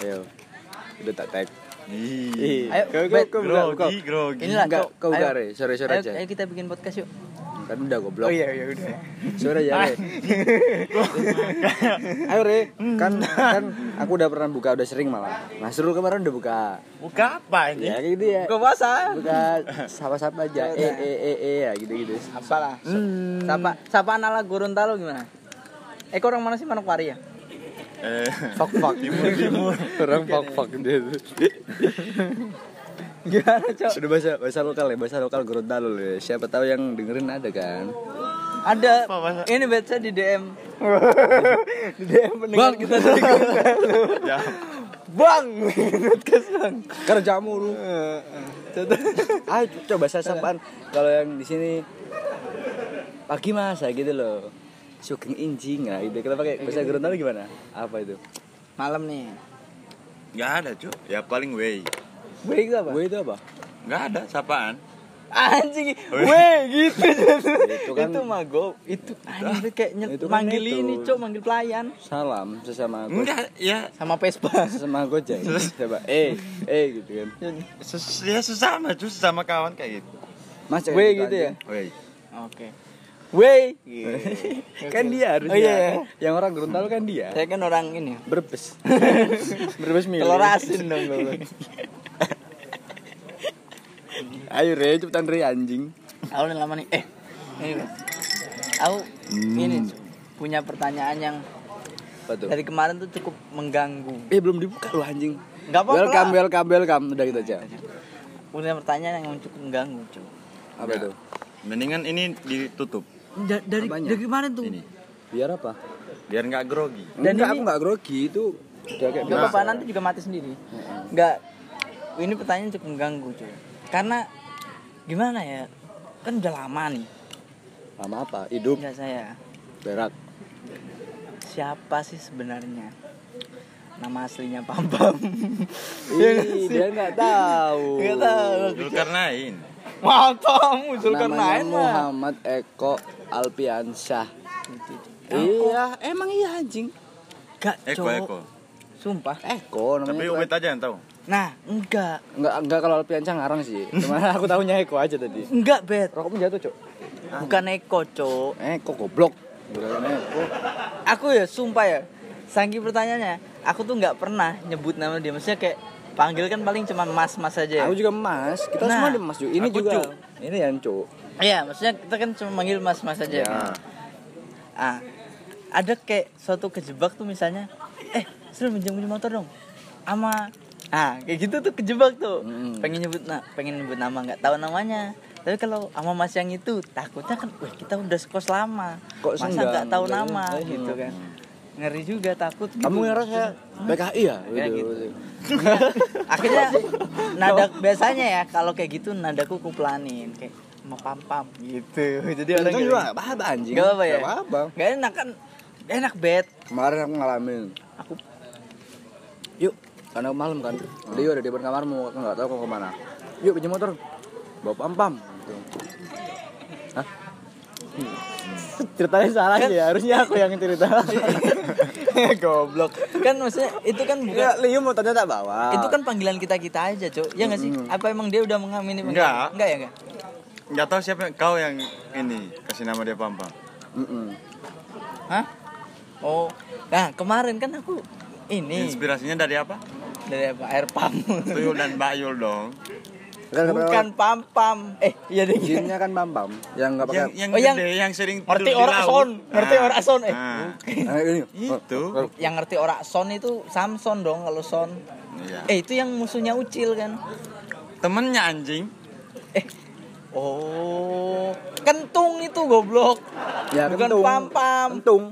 Ayo. Udah tak tag. Ih. Ayo, Kau- kau- Bet. kau buka, buka. Grogi, grogi. Inilah kau Re. Sore-sore aja. Ayo kita bikin podcast yuk. Kan udah goblok. iya iya udah. Sore ya, Re. Ayo, Re. Kan kan aku udah pernah buka, udah sering malah. Nah, seru kemarin udah buka. Buka apa ini? Ya kayak gitu ya. Buka puasa. Buka sapa-sapa aja. Eh eh eh eh ya gitu-gitu. Apalah. Hmm. Sapa sapa ala Gorontalo gimana? Eh kau orang mana sih Manokwari ya? Eh, Fuck fuck timur timur. Orang fuck fuck dia tuh. Gimana, Cok? Sudah bahasa bahasa lokal ya, bahasa lokal Gorontalo ya. Siapa tahu yang dengerin ada kan. Ada Apa, ini baca di DM. di DM pendengar kita dari Gorontalo. ya. Bang, podcast bang. Kerjamu lu. Ayo coba saya sapaan kalau yang di sini pagi mas gitu loh. Sugeng injing ya gitu. Kita pakai bahasa Gorontalo gimana? Apa itu? Malam nih. Gak ada, Cuk. Ya paling way. Baik itu apa? Gue itu apa? Gak ada sapaan. Anjing, Weh. weh gitu. Itu kan- itu mah go, itu anjing kayak nyet, Itu kan manggil itu. ini, Cok, manggil pelayan Salam sesama go- Enggak, ya sama Vespa. sesama gojek. Coba eh eh gitu kan. ses ya sesama, Cuk, sesama kawan kayak gitu. Mas Weh gitu, gitu ya. anjing. Wey. Weh. kan dia harusnya. Oh, iya, iya. Yang orang Gorontalo kan dia. Saya kan orang ini. Berbes. Berbes milih. Telur asin dong gue. Ayo Re, cepetan Re anjing. Aku udah lama nih. Eh, ini. Aku ini punya pertanyaan yang Apa tuh? dari kemarin tuh cukup mengganggu. Eh belum dibuka loh anjing. Enggak apa-apa. Welcome, lah. welcome, welcome. Udah gitu aja. Punya pertanyaan yang cukup mengganggu, Cok. Apa itu? Mendingan ini ditutup. Da- dari Apanya? dari kemarin tuh. Ini. Biar apa? Biar nggak grogi. Dan Enggak, ini- aku enggak grogi itu udah kayak Nah. nanti juga mati sendiri. Enggak. Ini pertanyaan cukup mengganggu, cuy. Karena gimana ya? Kan udah lama nih. Lama apa? Hidup Enggak saya. berak. Siapa sih sebenarnya? Nama aslinya Pam Pam. Ih, dia enggak tahu. Enggak tahu. Zulkarnain. Mantap, muncul Namanya karena Muhammad Eko Alpiansyah. Iya, emang iya anjing. Enggak, Eko, Cok. Eko. Sumpah. Eko namanya. Tapi. Ubed aja yang tahu. Nah, enggak. Enggak enggak kalau Alpiansyah ngarang sih. Cuma aku tahunya Eko aja tadi. Enggak, Bet. Rokokmu jatuh, Cok. Bukan Eko, Cok. Eko goblok. Bukan Eko. Aku ya sumpah ya. Saking pertanyaannya, aku tuh nggak pernah nyebut nama dia. Maksudnya kayak panggil kan paling cuma mas-mas aja ya. Aku juga Mas. Kita Nah, semua di Mas Ju. Ini aku juga. Cuk. Ini yang Cuk. Iya, maksudnya kita kan cuma manggil mas-mas aja. Ya. kan. Ah, ada kayak suatu kejebak tuh misalnya, eh, suruh minjem minjem motor dong, ama, ah, kayak gitu tuh kejebak tuh. Mm. Pengen nyebut na pengen nyebut nama nggak tahu namanya. Tapi kalau sama mas yang itu takutnya kan, wah kita udah sekos lama, Kok masa nggak tahu Iya, nama iya. gitu kan. Ngeri juga takut. Gitu. Kamu ngira saya PKI ya? Ya, Gitu. gitu. Akhirnya nada biasanya ya kalau kayak gitu nadaku kuplanin kayak mau pam pam gitu. Jadi orang Itu juga gak apa-apa anjing. Gak apa-apa ya? Gak apa-apa. Gak enak kan? Gak enak bet. Kemarin aku ngalamin. Aku Yuk, karena malam kan. Dia udah di depan kamarmu, aku nggak tahu kau ke mana. Yuk pinjam motor. Bawa pam pam. Gitu. Hah? Ceritanya salah ya, harusnya aku yang cerita. goblok. Kan maksudnya itu kan bukan Enggak, Liu mau tanya tak bawa. itu kan panggilan kita kita aja, Cuk. Ya nggak sih? Apa emang dia udah mengamini? Enggak. Enggak ya, enggak. Nggak tahu siapa kau yang ini kasih nama dia Pampang. Mm-mm. Hah? Oh. Nah, kemarin kan aku ini Inspirasinya dari apa? dari apa? Air pam. Tuyul dan Bayul dong. Kan Bukan pam pam. Eh, iya deh. Jinnya kan pam pam, yang nggak pakai. Yang yang Oh, yang- gede, yang sering Ngerti tidur di ora laut. son, ngerti Nah, ora son, eh. nah, Nah, ini. Itu. Yang ngerti ora son itu Samson dong kalau son. Iya. Eh, itu yang musuhnya Ucil kan. Temennya anjing. Eh. Oh, kentung itu goblok. Ya, Bukan kentung. pam-pam. Kentung.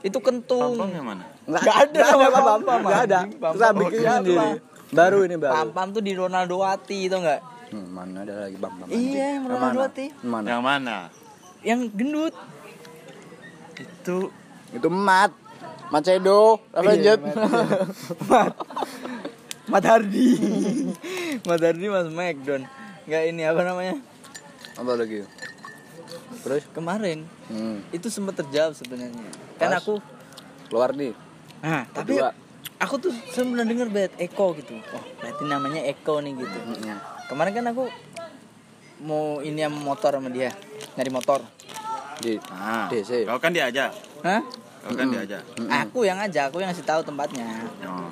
Itu kentung. Pampang yang mana? Nggak Nggak ada nggak nama Pam Pam. Nggak ada. Pam-Pam. Kita bikin Nggak sendiri. ada. Baru ini baru. Pam-pam tuh di Ronaldo Wati itu enggak? Hmm, mana ada lagi pam pam. Iya, Ronaldo Wati. Mana? Yang mana? Yang gendut. Itu Itu mat. Macedo, Avenged. Mat. Mat Hardi. Mat Hardi Mas McDon. Enggak ini apa namanya? Apa lagi? Terus? Kemarin Hmm. itu sempat terjawab sebenarnya. Kan aku Keluar nih. Nah, tapi Kedua. aku tuh sering pernah denger bet Eko gitu oh berarti namanya Eko nih gitu kemarin kan aku mau ini sama motor sama dia nyari motor di Ah, DC. kau kan diajak. Hah? Kau kan diajak. Aku yang ngajak, aku yang ngasih tahu tempatnya. Oh.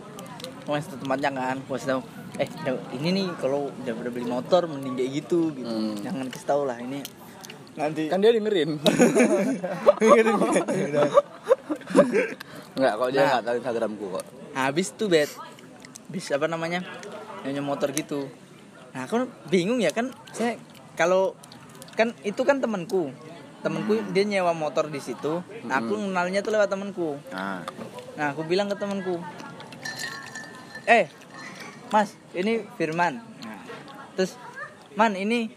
Ngasih tahu tempatnya kan, aku ngasih tahu. Eh, ini nih kalau udah udah beli motor mending kayak gitu gitu. Hmm. Jangan kasih tahu lah ini. Nanti kan dia dengerin Enggak, kalau dia Nah. enggak tahu Instagramku kok. habis tuh bet. Bis apa namanya? Nyewa motor gitu. Nah, aku bingung ya kan saya kalau kan itu kan temanku. Temanku dia nyewa motor di situ. Nah, aku kenalnya tuh lewat temanku. Ah. Nah, aku bilang ke temanku, eh, Mas, ini Firman. Nah, terus, Man, ini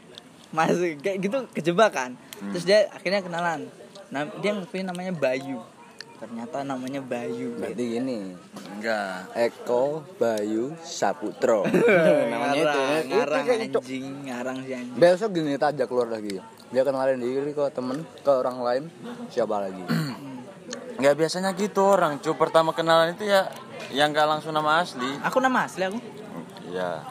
Mas kayak gitu kejebak kan. Terus dia akhirnya kenalan. Nah, dia ngakuin namanya Bayu. Ternyata namanya Bayu. Berarti gini, Enggak. Eko Bayu Saputro. Namanya itu. ngarang, Itu ngarang kayak cok. anjing, ngarang si anjing. Besok gini kita ajak keluar lagi. Dia kenalin diri ke temen, ke orang lain, siapa lagi? Enggak biasanya gitu orang. Cu pertama kenalan itu ya yang enggak langsung nama asli. Aku nama asli aku. Iya.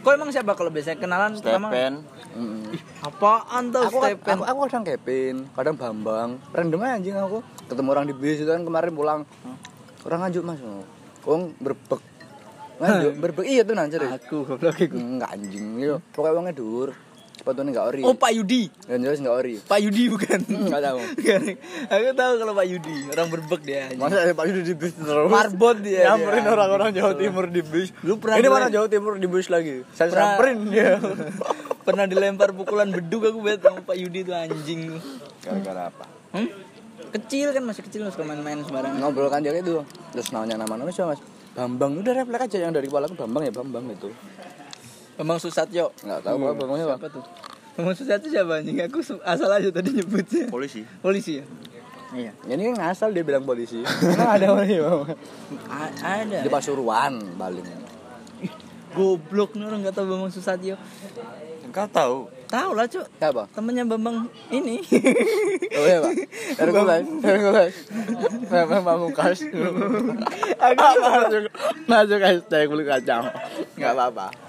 Kok emang siapa kalau biasanya kenalan? Stepen. Mm. Ih, apaan tuh Aku, kan- Stephen? aku, aku kadang Kevin, kadang Bambang. Random aja anjing aku. Ketemu orang di bis itu kan kemarin pulang. Orang ngajuk mas. Wong berbek. Ngajuk berbek iya tuh nanti deh. Aku goblok iku. Enggak anjing yo. Pokoknya wongnya dur. Sepatunya enggak ori. Oh, Pak Yudi. Dan jelas enggak ori. Pak Yudi bukan? Enggak tahu. aku tahu kalau Pak Yudi, orang berbek dia. Masa ada Pak Yudi di bis terus? Marbot dia. Nyamperin dia. orang-orang Jawa Timur di bis. Lu pernah Ini mana Jawa Timur di bis lagi? Saya samperin dia. Pernah dilempar pukulan beduk aku bet sama Pak Yudi tuh anjing. Gara-gara apa? Hmm? Kecil kan masih kecil suka main-main sembarangan. Ngobrol kan dia itu. Terus namanya nama-nama siapa mas? Bambang udah refleks aja yang dari kepala aku Bambang ya Bambang itu. Bambang Susatyo. Enggak tahu apa Bambangnya apa. Apa tuh? Bambang Susatyo siapa anjing? Aku asal aja tadi nyebutnya. Polisi. Polisi ya? Iya. Ini kan ngasal dia bilang polisi. Emang ada orangnya Bang? A- ada. Di Pasuruan paling. Goblok nih orang nggak tahu Bambang Susatyo. Engkau tahu. Tahu lah, Cuk. Siapa? Temennya Bambang ini. Oh iya pak. Hercules, Hercules. Memang pamungkas. Masuk, masuk hashtag beli kacang. Enggak apa-apa.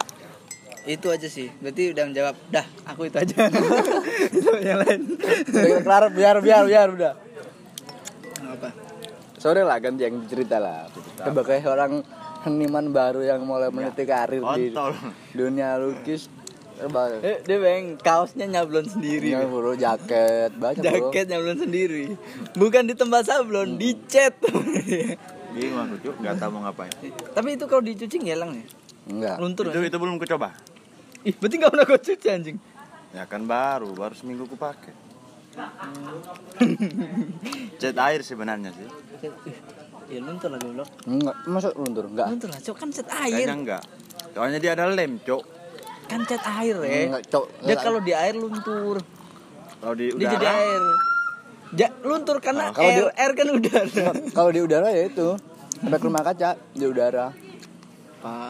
Itu aja sih. Berarti udah menjawab. Dah, aku itu aja. Itu yang lain. Udah kelar biar biar biar udah. Apa? Sore lah kan yang cerita lah. Sebagai orang seniman baru yang mulai meniti karir di Kontol. dunia lukis. Eh, dia bang kaosnya nyablon sendiri. Ini bro jaket banyak bro. Jaket nyablon sendiri. Bukan di tempat sablon, di cat. Gimana Cu? Enggak tahu mau ngapain. Tapi itu kalau dicuci ngelang ya? Enggak. Luntur. Itu nggak itu belum kucoba. Ih, berarti nggak pernah kau cuci anjing. Ya kan baru, baru seminggu ku pakai. Cat air sebenarnya sih. Ih, Ya luntur lah goblok. Enggak, masuk luntur enggak. Luntur lah, Cok. kan cat Kayaknya air. enggak. Soalnya dia ada lem, Cok. Kan cat air ya. Enggak, Cok. Dia kalau di air luntur. Kalau di Dia jadi udara air. Ja, luntur karena Kalau air, dia- air kan udara. Kalau di udara ya itu. Efek rumah kaca di udara.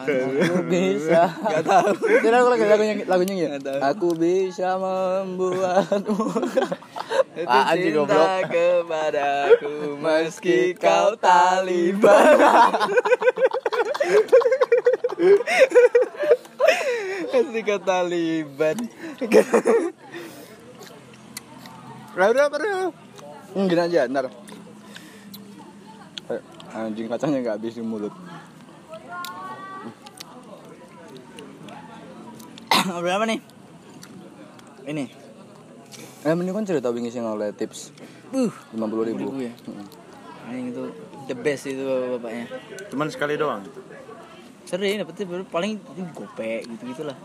Aku bisa. Gak tahu. Jadi aku lagi lagunya lagunya ya. Aku bisa membuatmu. Anjing cinta goblok. kepadaku meski kau Taliban. meski kau Taliban. Udah udah udah. Hmm, gini aja, ntar. Eh, Anjing kacangnya nggak habis di mulut. Berapa nih? Ini. Eh, mending kan cerita wingi sing oleh tips Uh, 50 ribu. ribu ya. Anjing itu the best itu bapaknya. cuman sekali doang. Sering dapetnya baru paling ini gope gitu gitulah.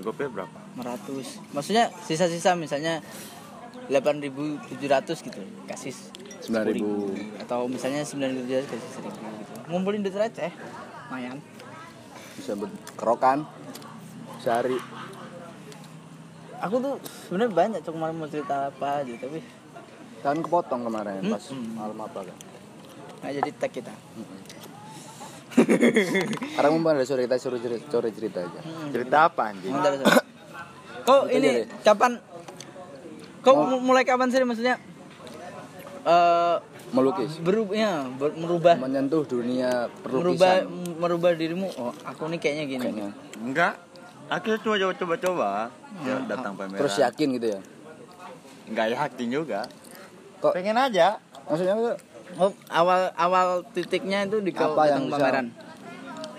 Gope berapa? 500 maksudnya sisa-sisa misalnya 8.700 gitu kasih 9.000. 10.000. atau misalnya 9.700 kasih 1.000 gitu ngumpulin duit receh lumayan Bisa buat Sehari. aku tuh sebenarnya banyak cuma kemarin mau cerita apa aja tapi Kan kepotong kemarin Hmm, pas hmm. malam apa kan. nggak jadi tag kita. Sekarang mau ada sore kita suruh cerita, sore cerita aja. Cerita apa anjing? Aja ini kapan? Kau mu- mulai kapan sih maksudnya? Eh melukis. berubah ya ber- merubah. Menyentuh dunia merubah perlukisan. merubah dirimu. Oh aku nih kayaknya gini. Kayaknya. Enggak. Akhirnya cuma coba coba coba. Dia datang pameran. terus yakin gitu ya Enggak yakin juga. Kok- pengen aja. maksudnya tuh oh awal awal titiknya itu di Apa datang yang bisa- pameran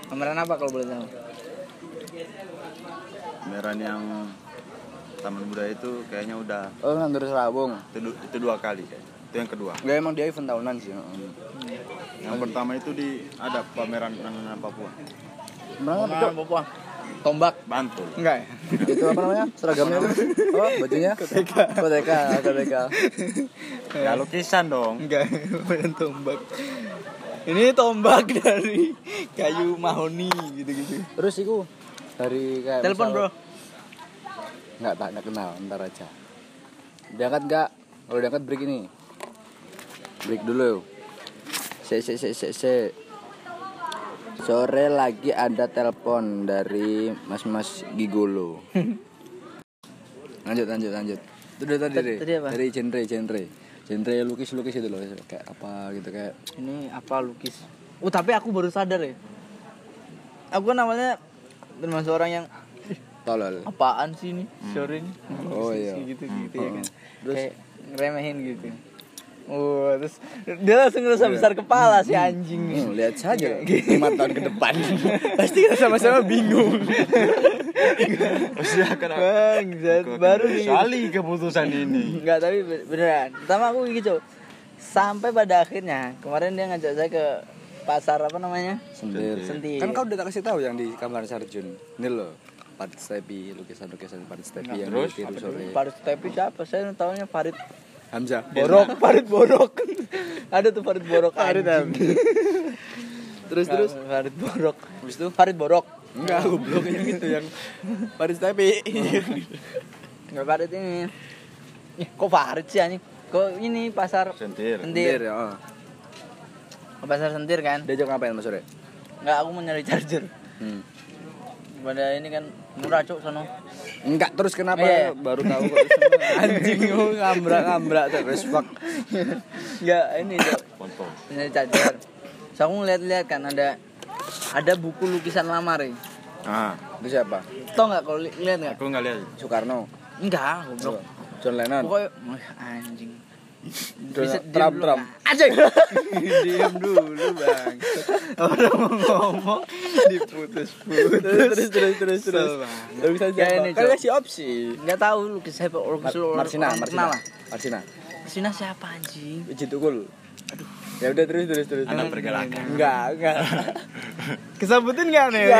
pameran apa kalau boleh tahu Pameran yang Taman Budaya itu kayaknya udah oh nandur serabung itu, itu dua kali. Itu yang kedua. Gak emang dia event tahunan sih Yang pertama itu di ada pameran anak Papua. Cok? Papua tombak. Bantul. enggak ya? Itu apa namanya? Seragamnya itu apa? Bajunya? Koteka koteka koteka Ya lukisan dong. enggak bukan tombak. Ini tombak dari kayu mahoni gitu-gitu. Terus itu dari kayak telepon misal- bro. Nggak tak nggak kenal ntar aja. Diangkat nggak kalau diangkat break ini. Break dulu. Se se se se se sore lagi ada telepon dari mas mas gigolo. Lanjut lanjut lanjut. Itu dari tadi Tadi- deh tadi apa? dari genre genre. Genre lukis lukis itu loh kayak apa gitu kayak ini apa lukis? Oh tapi aku baru sadar ya. Aku kan awalnya termasuk orang yang tolol. apaan sih ini? Sore ini Oh, iya. gitu gitu ya kan? Terus? kayak ngeremehin gitu oh terus dia langsung ngerasa besar kepala si anjing Hmm, lihat saja lima tahun ke depan pasti kita sama-sama bingung Pasti akan bang baru nih Sali keputusan ini. Enggak, tapi be- beneran. Pertama aku gitu. Sampai pada akhirnya kemarin dia ngajak saya ke pasar apa namanya? Sendir. Sentir. Kan kau udah tak kasih tahu yang di kamar Sarjun. Ini loh. Parit Stepi, lukisan-lukisan Parit Stepi yang terus? ditiru sore. Farid Tepi siapa? Saya tahunya Farid Hamzah. Borok, Farid Borok. Ada tuh Farid Borok. Farid. Terus terus Farid Borok. habis itu Farid Borok. enggak goblok yang itu yang Parit Stepi. Enggak Farid ini. Kok Farid sih anjing? Kok ini pasar Sentir. Sentir. ya. oh. Pasar Sentir kan? Diajak ngapain Mas Sore? Enggak, aku mau nyari charger. Hmm. Pada ini kan murah cuk sono. Enggak terus kenapa Iya, iya. baru tahu kok anjing lu ngambrak-ngambrak terus fuck. Enggak, ini cuk. Nyari charger so aku ngeliat-lihat kan ada ada buku lukisan lama Re. Ah, Itu siapa? tau nggak kalau li- lihat nggak aku nggak lihat. Soekarno. enggak goblok John Lennon. pokoknya anjing Bisa diam Trump, dulu, Trump. Anjing diam dulu bang orang mau ngomong diputus-putus terus terus terus terus. Kayak siapa? ini, Kan kasih opsi. nggak tahu lukis siapa lukis Mar- orang Marsina, orang Marsina. lah Marsina. Sina siapa anjing tukul. Aduh. Ya udah terus terus terus. Anak pergerakan. Enggak, enggak. kesambutin nggak nih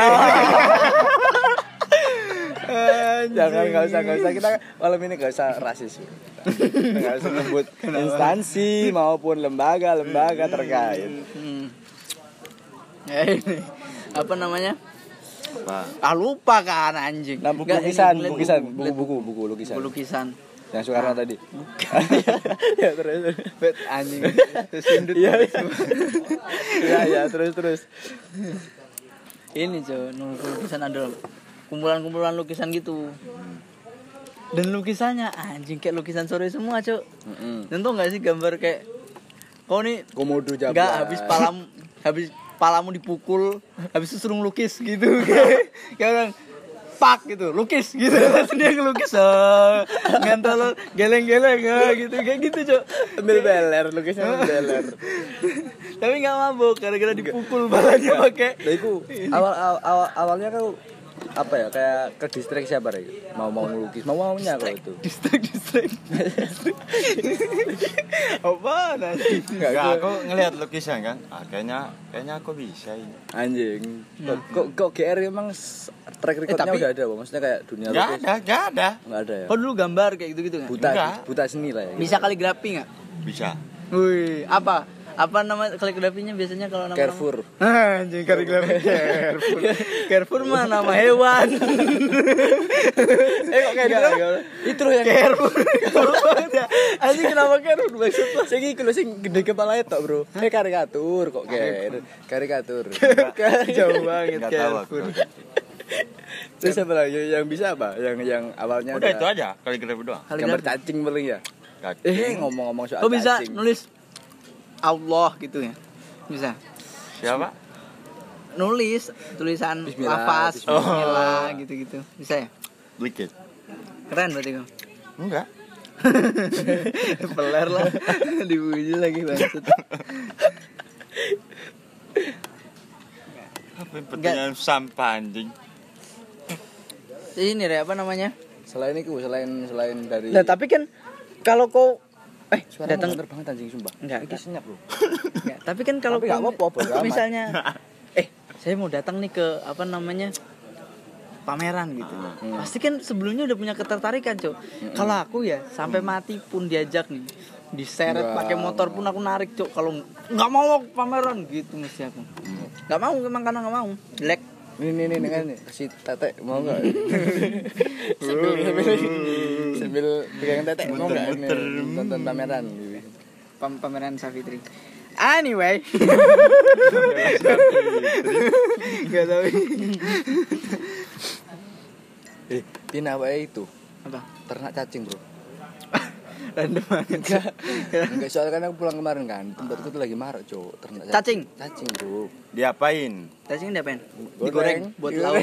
Jangan enggak usah enggak usah kita malam ini enggak usah rasis. Enggak usah menyebut instansi maupun lembaga-lembaga terkait. Hmm. Ya ini apa namanya? Apa? Ah lupa kan anjing. Nah, buku Nggak, lukisan, lukisan, buku, buku lukisan. buku lukisan. Yang Soekarno tadi. ya terus. Bet anjing. Sindut. Iya, iya. Iya, iya, terus terus. Ini cow, lukisan ada kumpulan-kumpulan lukisan gitu. Dan lukisannya anjing kayak lukisan sore semua, Cok. Heeh. Dan tau gak sih gambar kayak kau nih Komodo jabla. Enggak habis palam habis palamu dipukul, habis itu suruh ngelukis gitu. kayak orang pak gitu, lukis gitu. Langsung dia ngelukis. Uh, ngantol geleng-geleng ah, gitu kayak gitu, Cok. ambil beler, lukisnya ambil beler. Tapi nggak mabuk gara-gara dipukul balanya pakai Lah iku awal awal, awal awalnya kau apa ya kayak ke distrik siapa ya mau mau ngelukis. Mau maunya kalau itu. Distrik distrik. Apa nanti? Gua- aku ngelihat lukisan kan. Ah, kayaknya kayaknya aku bisa ini. anjing. Kok kok, kok GR emang track recordnya tapi- udah ada Bang? maksudnya kayak dunia Enggak lukis? ada, enggak ada. nggak ada ya? Kau dulu gambar kayak gitu gitu nggak? Buta Enggak. buta seni lah ya. Bisa kaligrafi nggak? Bisa. Wih, apa apa nama kaligrafinya biasanya kalau nama Carrefour Anjing kaligrafi Carrefour. Carrefour mah nama hewan. eh kok kayak gitu itu loh yang Carrefour. Anjing kenapa Carrefour maksud lo? sing iku sing gede kepala itu bro eh karikatur kok GR karikatur Jauh banget. Carrefour. terus apa lagi yang bisa apa yang yang awalnya Udah ada itu aja kaligrafi doang. gambar cacing paling ya Cacing. eh ngomong-ngomong soal Kau bisa cacing. nulis Allah gitu ya bisa Siapa? nulis tulisan Bismillah, lafaz Bismillah. bismillah gitu-gitu bisa ya Dikit. keren berarti kau Enggak. peler lah dipuji lagi maksud Apa pertanyaan sampah anjing? ini Re, apa namanya Selain itu, selain selain dari nah tapi kan kalau kau eh Suara datang bener banget anjing sumpah. Enggak, Ini enggak. senyap loh. Nggak, tapi kan kalau Tapi bodo amat. misalnya eh saya mau datang nih ke apa namanya pameran gitu. Hmm. pasti kan sebelumnya udah punya ketertarikan cok. Kalau aku ya sampai mati pun diajak nih diseret pakai motor pun aku narik cok. Kalau nggak mau aku pameran gitu mesti aku. Nggak mau emang karena nggak mau. Jelek. Ini ini ini dengan nih kasih tete mau nggak? sambil pegang tete mau nggak ini tonton pameran gitu. Pam- pameran Savitri anyway nggak tahu Eh, ini apa itu? apa Ternak cacing bro. Random banget Enggak, enggak soalnya kan aku pulang kemarin kan tempatku tuh lagi marak cowok ternak Cacing? Cacing bro. Diapain? Cacing diapain? Goreng. Digoreng buat lauk.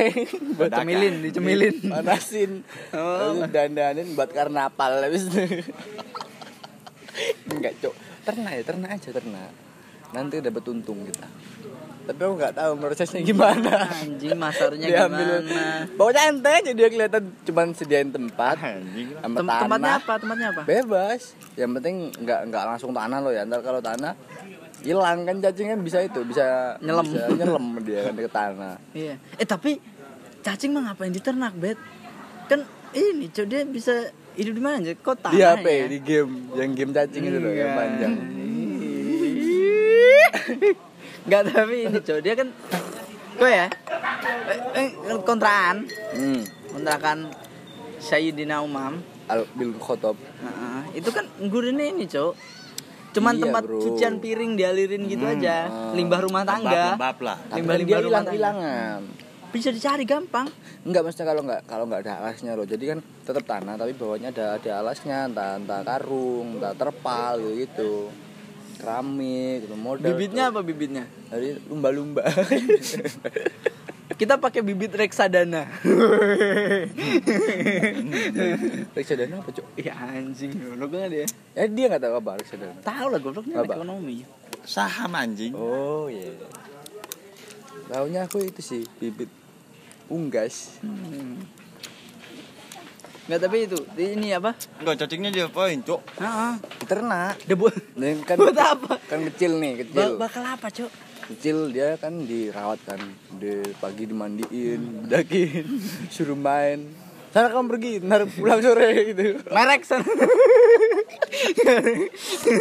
Buat cemilin, dicemilin. Panasin. Oh. Dandanin buat karnaval habis itu. Enggak cok. Ternak ya ternak aja ternak. Nanti dapat untung kita. Tapi aku nggak tahu prosesnya gimana. Anjing masarnya Diambil. gimana? Pokoknya ente aja dia kelihatan cuman sediain tempat Anjing. Tem- tanah. tempatnya apa? Tempatnya apa? Bebas. Yang penting nggak nggak langsung tanah lo ya. Ntar kalau tanah hilang kan cacing kan bisa itu bisa Nyelam. bisa nyelam dia kan ke tanah. Iya. Eh tapi cacing mah ngapain diternak, Bet? Kan ini cok dia bisa hidup di mana aja? Kok tanah Di HP, ya? di game, yang game cacing itu loh yang Enggak. panjang. Enggak tapi ini cok dia kan kok ya? Eh, eh, kontraan, Hmm. kontrakan Sayyidina Umam. Al bil khotob. Nah, itu kan gurine ini, Cok. Cuman Iya, tempat bro. cucian piring dialirin gitu aja. ah. Limbah rumah tangga. Lembab lah. Tapi Limbah- kan limbah dia rumah hilang hilangan. Bisa dicari gampang. Enggak maksudnya kalau enggak kalau enggak ada alasnya loh. Jadi kan tetap tanah tapi bawahnya ada ada alasnya, entah entah karung, entah terpal gitu gitu. Keramik gitu modal. Bibitnya tuh. apa bibitnya? Dari lumba-lumba. Kita pakai bibit reksadana. reksadana apa, Cok? Iya anjing, goblok banget dia. Eh dia enggak tahu apa reksadana. Tahu lah gobloknya ekonomi. Saham anjing. Oh iya. Taunya aku itu sih bibit unggas. Hmm. Nggak tapi itu ini apa? Enggak cacingnya diapain, Cok? Heeh. Ternak. Dan kan buat apa? kan kecil nih, kecil. Ba- bakal apa, Cok? kecil dia kan dirawat kan di pagi dimandiin bedakin suruh main sana kamu pergi ntar pulang sore gitu Merek sana.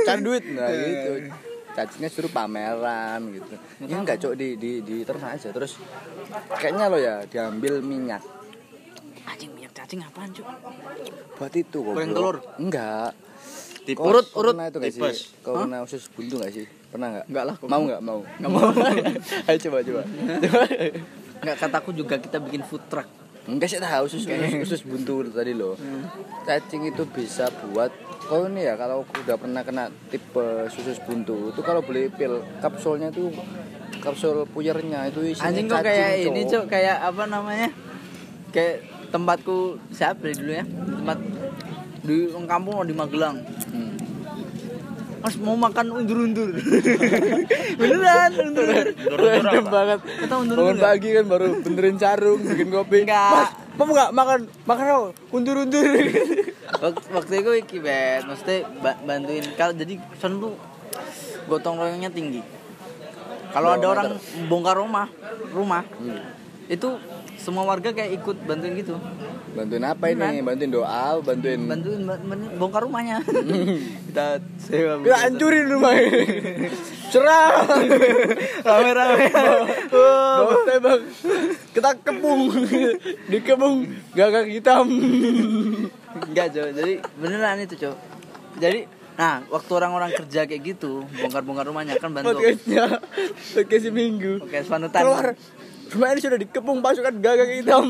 cari duit nah gitu cacingnya suruh pameran gitu ini enggak cok di di di ternak aja terus kayaknya lo ya diambil minyak cacing apaan, Cok? buat itu kok Goreng telur? enggak Tipes. Urut, urut. pernah itu gak sih Tipes. kau pernah usus buntu gak sih pernah nggak Enggak lah, mau nggak mau Nggak mau. ayo coba coba Enggak kataku juga kita bikin food truck. Enggak sih tahu usus usus, usus buntu tadi loh. Cacing itu bisa buat kau ini ya kalau udah pernah kena tipe usus buntu itu kalau beli pil kapsulnya itu kapsul puyernya itu isinya Anjing kok kayak ini, Cok. Cok, kayak apa namanya? Kayak tempatku siapa dari dulu ya? Tempat di kampung di Magelang. Hmm. Mas mau makan undur-undur. Beneran, undur-undur. Random banget. Kita undur Bangun pagi kan baru benerin sarung, bikin kopi. Enggak. Mas, mau nggak makan? Makan dong, undur-undur. Waktu, waktu itu iki bet, maksudnya ba- bantuin kalau jadi son tuh gotong royongnya tinggi. Kalau ada orang bongkar rumah, rumah Hmm. itu semua warga kayak ikut bantuin gitu. Bantuin apa ini? Bantuin doa, bantuin. Bantuin, ba- bantuin bongkar rumahnya. Kita sewa. Kita hancurin rumah ini. Serang. rame-rame. Bawa tembak. Kita kepung. Dikepung gagak hitam. Enggak, Cok. Jadi beneran itu, Cok. Jadi Nah, waktu orang-orang kerja kayak gitu, bongkar-bongkar rumahnya kan bantu. Podcastnya podcast seminggu. Oke, panutan. Keluar. Rumah ini sudah dikepung pasukan gagak hitam.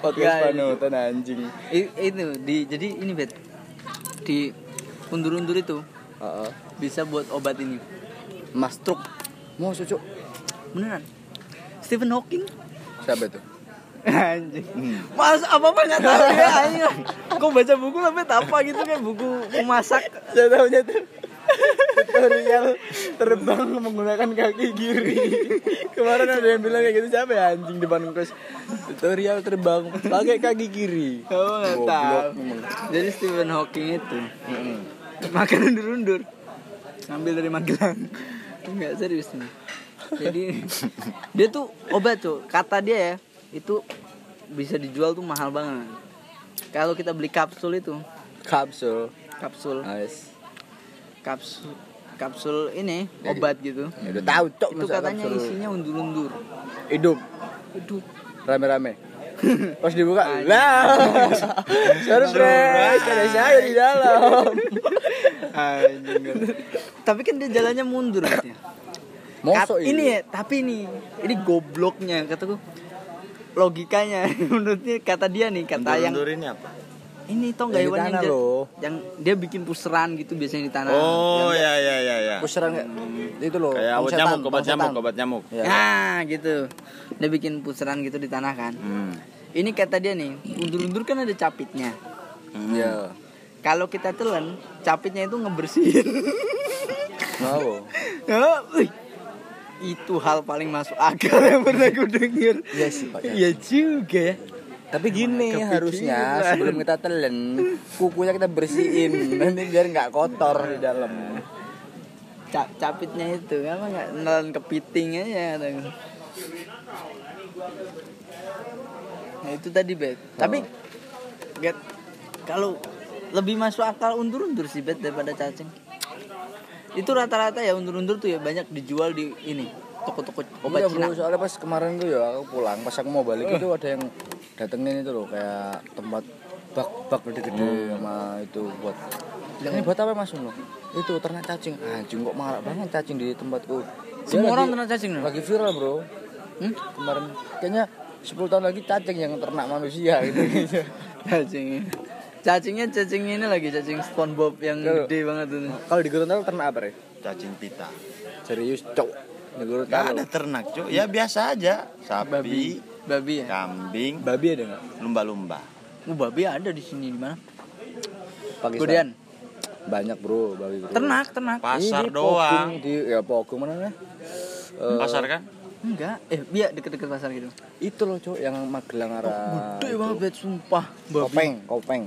podcast panutan anjing. I- itu di jadi ini bet di undur-undur itu Heeh. bisa buat obat ini Mas truk. Mau cuk. beneran Stephen Hawking Siapa itu? anjing mas apa apa nggak tahu ya anjing kok baca buku sampai apa gitu kayak buku memasak Saya tahunya tuh tutorial terbang menggunakan kaki kiri. Kemarin ada yang bilang kayak gitu siapa ya anjing depan kos. Tutorial terbang pakai kaki kiri. Kamu nggak Goblok tahu. Jadi Stephen Hawking itu makan undur-undur, ngambil dari Magelang. Enggak serius nih. Jadi dia tuh obat tuh. Kata dia ya itu bisa dijual tuh mahal banget. Kalau kita beli kapsul itu, Kapsul. kapsul, Nice. Kapsul, kapsul ini Ya, obat gitu. Ya udah tahu cok Itu katanya kapsul. isinya undur-undur. hidup Aduh, rame-rame. Pas dibuka, lah. Surprise, ada saya di dalam. tapi kan dia jalannya mundur katanya. Mosok Kat- ini ya, tapi ini ini gobloknya kataku logikanya menurutnya kata dia nih kata yang Undur ini apa? Ini toh Yang nggak hewan yang, dia- loh. yang dia bikin puseran gitu biasanya di tanah. Oh ya ya ya ya. Puseran kayak itu loh. Kayak obat nyamuk, obat nyamuk, obat nyamuk. Ya. Nah, gitu. Dia bikin puseran gitu di tanah kan. Hmm. Ini kata dia nih, undur-undur kan ada capitnya. Hmm. Ya. Kalau kita telan, capitnya itu ngebersihin. Ya, wih. itu hal paling masuk akal yang pernah gue denger. Iya sih, Pak, ya. Iya juga ya. Tapi gini Kepikiran. harusnya sebelum kita telen kukunya kita bersihin nanti biar nggak kotor di dalam. Cap capitnya itu apa nggak nelan kepiting aja. Nah itu tadi bet. Tapi get kalau lebih masuk akal undur-undur sih bet daripada cacing. Itu rata-rata ya undur-undur tuh ya banyak dijual di ini toko-toko obat Iya Cina. bro, soalnya pas kemarin tuh ya aku pulang, pas aku mau balik itu ada yang datengin itu loh kayak tempat bak-bak gede-gede sama itu buat ini buat apa mas lo? Itu ternak cacing, anjing kok marah banget cacing di tempatku. Semua orang ternak cacing loh. Lagi viral bro, Hmm? kemarin kayaknya 10 tahun lagi cacing yang ternak manusia gitu. Cacing. Cacingnya cacing ini lagi cacing SpongeBob yang Kalau- gede banget tuh. Kalau di Gorontalo ternak apa ya? Cacing pita. Serius cok. Di Gak ada ternak cuy. Ya biasa aja. Sapi, Babi ya? kambing, Babi ada nggak? lumba-lumba. Oh, babi ada di sini di mana? Pakistan. Kemudian Banyak bro babi. Bro. ternak, ternak. Pasar Ini di doang. Di ya Pogung mana nih? Eh, Pasar kan? Enggak, eh biar deket-deket pasar gitu. Itu loh cok yang Magelang arah. Gede itu. banget bet sumpah. Babi. Kopeng, kopeng.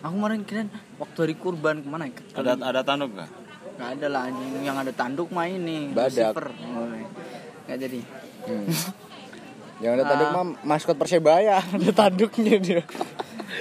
Aku kemarin kirain waktu hari kurban ke mana ya? Ada ada tanduk nggak? Nggak ada lah anjing yang ada tanduk mah ini. Badak. Lucifer. Oh, Nggak jadi. Hmm. yang ada tanduk Ah. mah maskot Persebaya, ada tanduknya dia.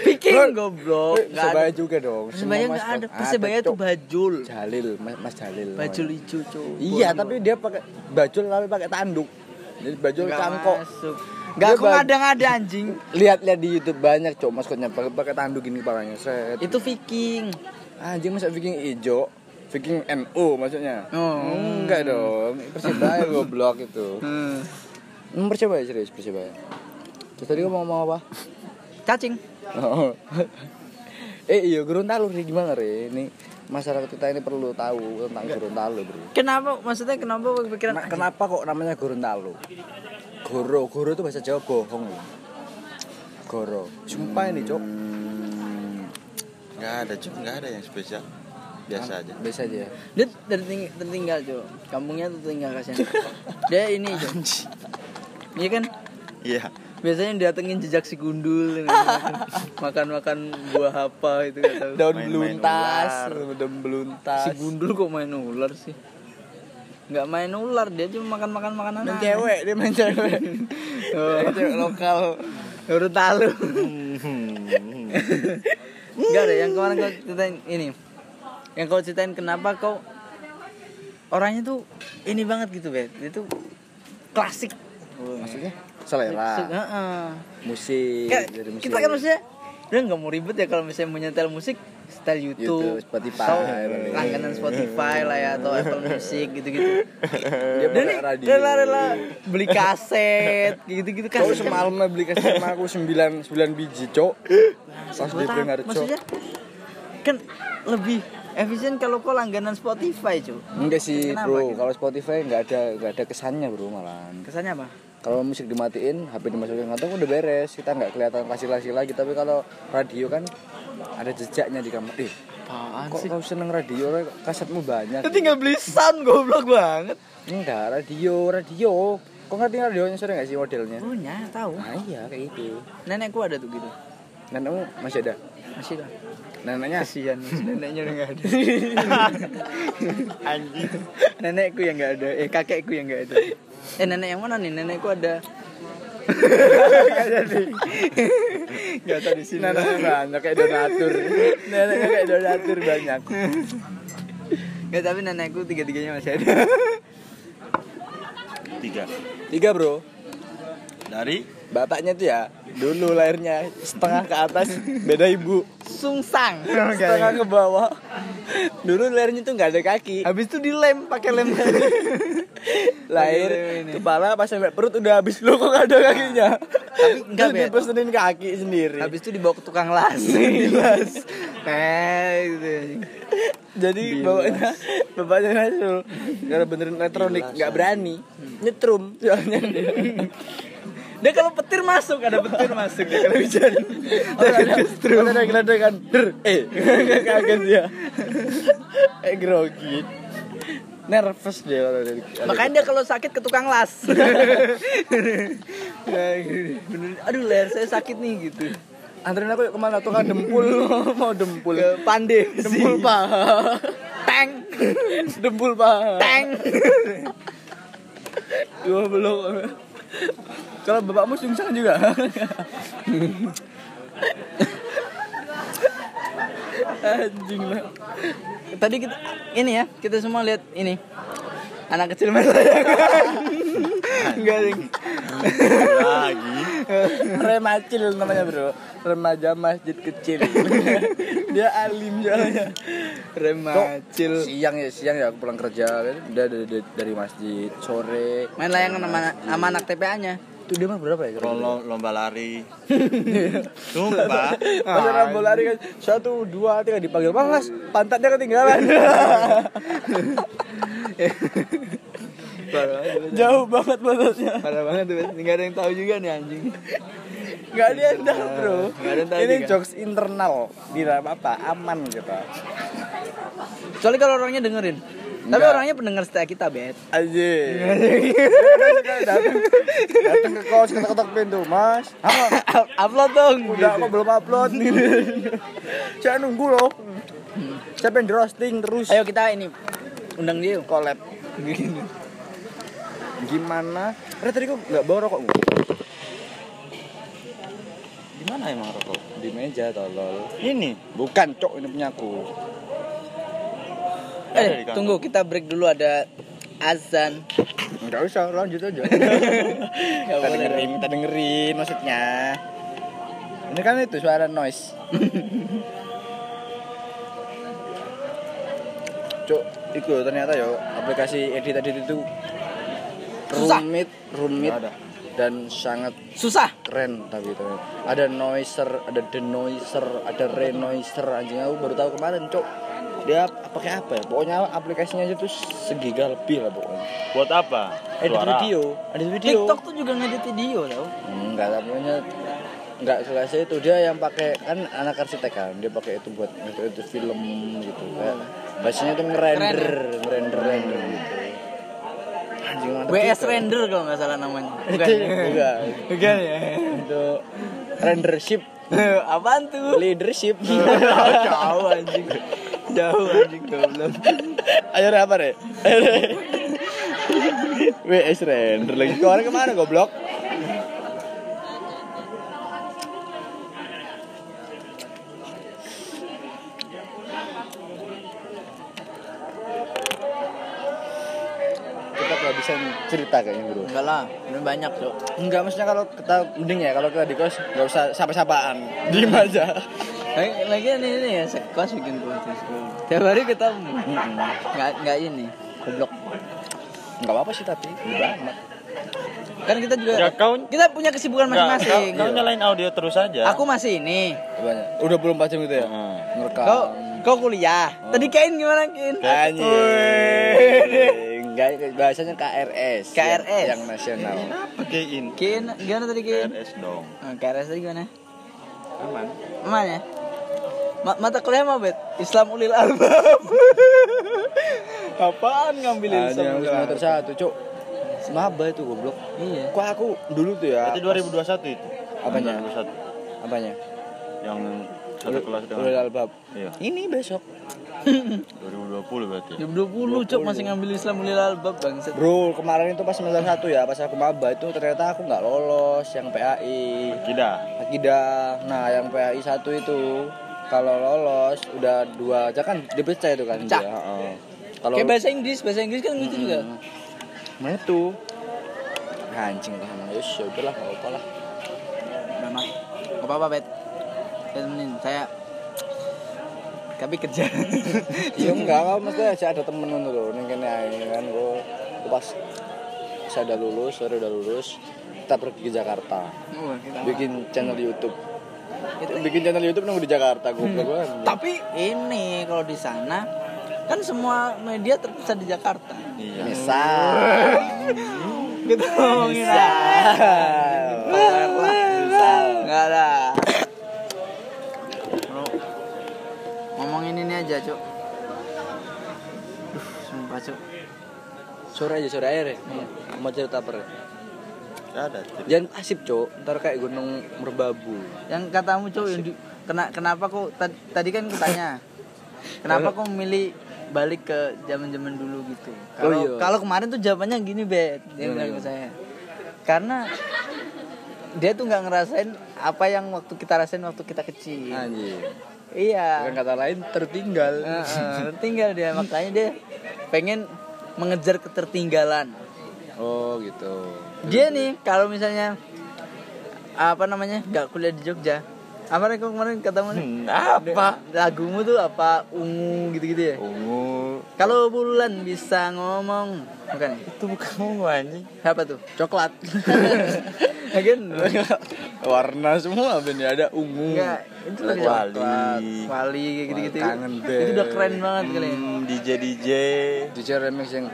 Bikin goblok. Eh, Persebaya juga dong. Persebaya Semua nggak maskot. ada. Persebaya tuh bajul. Jalil, Mas, Mas Jalil. Bajul hijau cowok. Iya, tapi dia pakai bajul tapi pakai tanduk. Jadi bajul cangkok. masuk. Nggak aku ngada-ngada anjing. Lihat-lihat di YouTube banyak cok maskotnya pakai pakai tanduk ini kepalanya. Set. Itu Viking. Anjing masa Viking ijo? Viking NU maksudnya. Oh. Enggak dong. Persebaya goblok itu. Hmm. Hmm, Persebaya serius Persebaya. Terus tadi kamu ngomong apa? Cacing. Oh. eh iya Gorontalo Ri gimana Ri? Ini masyarakat kita ini perlu tahu tentang Gorontalo bro. Kenapa? Maksudnya kenapa kepikiran? Nah, kenapa kok namanya Gorontalo? Goro, Goro itu bahasa Jawa bohong loh. Goro. Sumpah ini cok. Hmm, nggak ada cuy, nggak ada yang spesial. Biasa aja. Biasa aja. Dia terting- tertinggal cuy. Kampungnya tertinggal kasihan. Dia ini cuy. Iya kan? Iya. Biasanya datengin jejak si gundul makan-makan buah apa itu gak tahu. Daun Main-main beluntas, ular. daun beluntas. Si gundul kok main ular sih? Nggak main ular, dia cuma makan-makan makanan main cewek, dia main cewek. Oh, Main cewek lokal. baru tahu. Hmm. Enggak ada yang kemarin kau ceritain ini. Yang kau ceritain kenapa kau orangnya tuh ini banget gitu, Bet. Itu klasik. Maksudnya Su- selera, heeh. musik, Kayak dari musik. kita kan maksudnya dia nggak mau ribet ya kalau misalnya mau nyetel musik setel YouTube, YouTube, Spotify, atau paling. langganan Spotify lah ya atau Apple Music gitu-gitu. dia nih radio. rela-rela beli kaset gitu-gitu kan. Cok semalam beli kasih sama aku 9 9 biji, Cok. Pas di Buat apa? Pringharjo. Maksudnya kan lebih efisien kalau kau langganan Spotify cuy Enggak sih Kenapa bro, gitu? kalau Spotify nggak ada nggak ada kesannya bro malahan. kesannya apa Kalau musik dimatiin, HP dimasukin kantong udah beres, kita nggak kelihatan kasih-kasih lagi. Tapi kalau radio kan ada jejaknya di kamar. Eh, apaan kok kau seneng radio? Kasetmu banyak. tinggal beli sound goblok banget Enggak, radio, radio. Kau ngerti radionya sering nggak sih modelnya? punya tahu Nah iya kayak gitu. nenekku ada tuh gitu Nenekmu masih ada? masih lah Neneknya? kasihan neneknya udah nggak ada. Anjing. Nenekku yang nggak ada. Eh kakekku yang nggak ada. Eh nenek yang mana nih? Nenekku ada. Nggak jadi. Nggak tahu di sini. Neneknya banyak kayak donatur. Neneknya kayak donatur banyak. nggak tapi nenekku tiga tiganya masih ada. Tiga. Tiga bro. Dari? Bapaknya tuh ya dulu lahirnya setengah ke atas beda ibu. Sungsang. Setengah ke bawah. Dulu lahirnya tuh nggak ada kaki. Habis itu dilem pakai lem. Lahir ini. kepala pas sampai perut udah habis lu kok nggak ada kakinya. Tapi enggak, Terus Bet. dipesenin kaki sendiri. Habis itu dibawa ke tukang las. Las. Eh gitu. Jadi bapaknya bapaknya Nasul karena benerin elektronik nggak berani nyetrum. Soalnya dia kalau petir masuk ada petir masuk dia kalau hujan Kalau ada geledekan, der, eh, kaget dia. Eh grogi. Nervous dia kalau ada. ada- makanya dia kalau sakit ke tukang las Ya, aduh leher saya sakit nih gitu Anterin aku ke mana? Tukang dempul, mau dempul. ke pande Dempul paha. tank Dempul paha. tank Dua belum. Kalau bapakmu sungsang juga. Anjing lah. tadi kita ini ya kita semua lihat ini anak kecil main layangan enggak ding lagi. Remacil namanya bro. Remaja masjid kecil. Dia alim soalnya remacil. Siang ya? Siang ya aku pulang kerja. Kan Udah dari, dari, dari masjid. Sore. Main layangan sama, sama anak TPA nya Itu dia mah berapa ya? kira-kira? Lomba, lomba lari. Sumpah. Pas bola lari kan Satu, dua, tiga dipanggil Mas, pantatnya ketinggalan Jauh banget pantatnya parah banget tuh nggak ada yang tahu juga nih anjing Gak ada yang tahu bro Nggak ada yang tahu Ini juga. jokes internal Tidak apa-apa, aman kita soalnya kalau orangnya dengerin tapi Nggak. orangnya pendengar setia kita bet Anjir datang datang ke kos ketok-ketok pintu mas. Apa upload dong. Udah kok belum upload. Nih saya nunggu loh. Saya pengen di roasting terus. Ayo kita ini undang dia yuk. collab. Gimana? Ada tadi kok nggak bawa rokok? Di mana emang rokok? di meja tolol. Ini. bukan cok ini punya aku eh tunggu kita break dulu ada azan. Nggak usah lanjut aja. Kita boleh. dengerin kita dengerin maksudnya. Ini kan itu suara noise. Cok itu ternyata yo aplikasi edit edit itu Susah. rumit rumit dan sangat susah. keren tapi itu. Ada noiser ada denoiser ada renoiser anjing. Aku baru tahu kemarin cok dia pakai apa ya? Pokoknya aplikasinya aja tuh segiga lebih lah pokoknya. Buat apa? edit Suara. video. Edit video. TikTok tuh juga ngedit video tau. Enggak tapi punya enggak selesai itu. Dia yang pakai kan anak arsitek kan dia pakai itu buat itu, itu film gitu. Kayak bahasanya tuh ngerender ngerender render gitu. Anjing mantep WS juga. render kalau nggak salah namanya. Bukan enggak. Bukan ya? Untuk rendership. Apaan tuh? Leadership. Jauh anjing jauh anjing goblok. Ayo Re, apa deh ayo Re. WS render lagi. Kemarin ke mana goblok? Kita kehabisan cerita kayaknya bro. Enggak lah ini banyak cok. Enggak maksudnya kalau kita mending ya kalau kita di kos nggak usah sapa-sapaan. Diem aja lagi, lagi ini, ini ya sekos bikin podcast tiap hari ketemu nggak nggak ini goblok nggak apa-apa sih tapi udah amat kan kita juga Ya, kau- kita punya kesibukan masing-masing Kau, kau nyalain audio terus aja. aku masih ini udah belum 4 jam gitu ya Heeh. ngerekam kau Kau kuliah. Tadi Kain gimana Kain? Anjing. Enggak, bahasanya KRS. KRS. Yang, yang nasional. Pakai in Kain gimana tadi Kain? RS dong. Oh, KRS tadi gimana? Aman. Aman ya? Ma- mata kuliah apa bet? Islam ulil albab. Apaan ngambilin Ada yang semester satu, cuk. Maba itu goblok. Iya. Kok aku dulu tuh ya. Berarti 2021 itu. Apanya? 2021. Apanya? Yang satu kelas dengan Ulil albab. Iya. Ini besok. 2020 berarti. 2020 cok masih ngambil Islam ulil albab bangset. Bro, kemarin itu pas semester satu ya, pas aku maba itu ternyata aku nggak lolos yang PAI. Kita. Akidah. Nah, yang PAI satu itu kalau lolos udah dua aja kan dipecah itu kan Pecah. dia. heeh. Kalau Kayak bahasa Inggris, bahasa Inggris kan gitu juga. Nah itu Anjing lah ya udahlah gak apa lah Memang. Gak apa-apa bet. Saya temenin. Saya tapi kerja. Iya enggak, kalau mesti aja ada temen lho Ning kene ae kan gua pas saya udah lulus, sore udah lulus kita pergi ke Jakarta Oh, kita bikin channel YouTube bikin channel YouTube nunggu di Jakarta gue Hmm. Tapi ini kalau di sana kan semua media terpusat di Jakarta. Iya. misal Kita ngomongin misal Enggak ada. Ngomongin ini aja, Cuk. Duh, sumpah, Cuk. sore aja sore air ya mau cerita apa ada. Cip. jangan pasif cok ntar kayak gunung merbabu Yang katamu, Cuk, yang di- kena, kenapa kok tad- tadi kan kutanya. Kenapa kok memilih balik ke zaman-zaman dulu gitu? Kalau Oh, iya. kalau kemarin tuh jawabannya gini, Bet. Dia bilang ke saya. Karena dia tuh nggak ngerasain apa yang waktu kita rasain waktu kita kecil. anjing Iya. dengan kata lain tertinggal Heeh, tinggal dia makanya dia pengen mengejar ketertinggalan. Oh gitu Dia nih kalau misalnya apa namanya nggak kuliah di Jogja, apa kok kemarin nih? Hmm, apa? Lagumu tuh apa ungu gitu-gitu ya? Ungu. Kalau bulan bisa ngomong, bukan? Itu bukan ungu anjing. Apa tuh? coklat Kan? warna semua ben ya ada ungu Enggak, itu lagi Wali. coklat, wali gitu-gitu. Kangen Itu udah keren banget kali ya. Hmm, DJ DJ DJ remix yang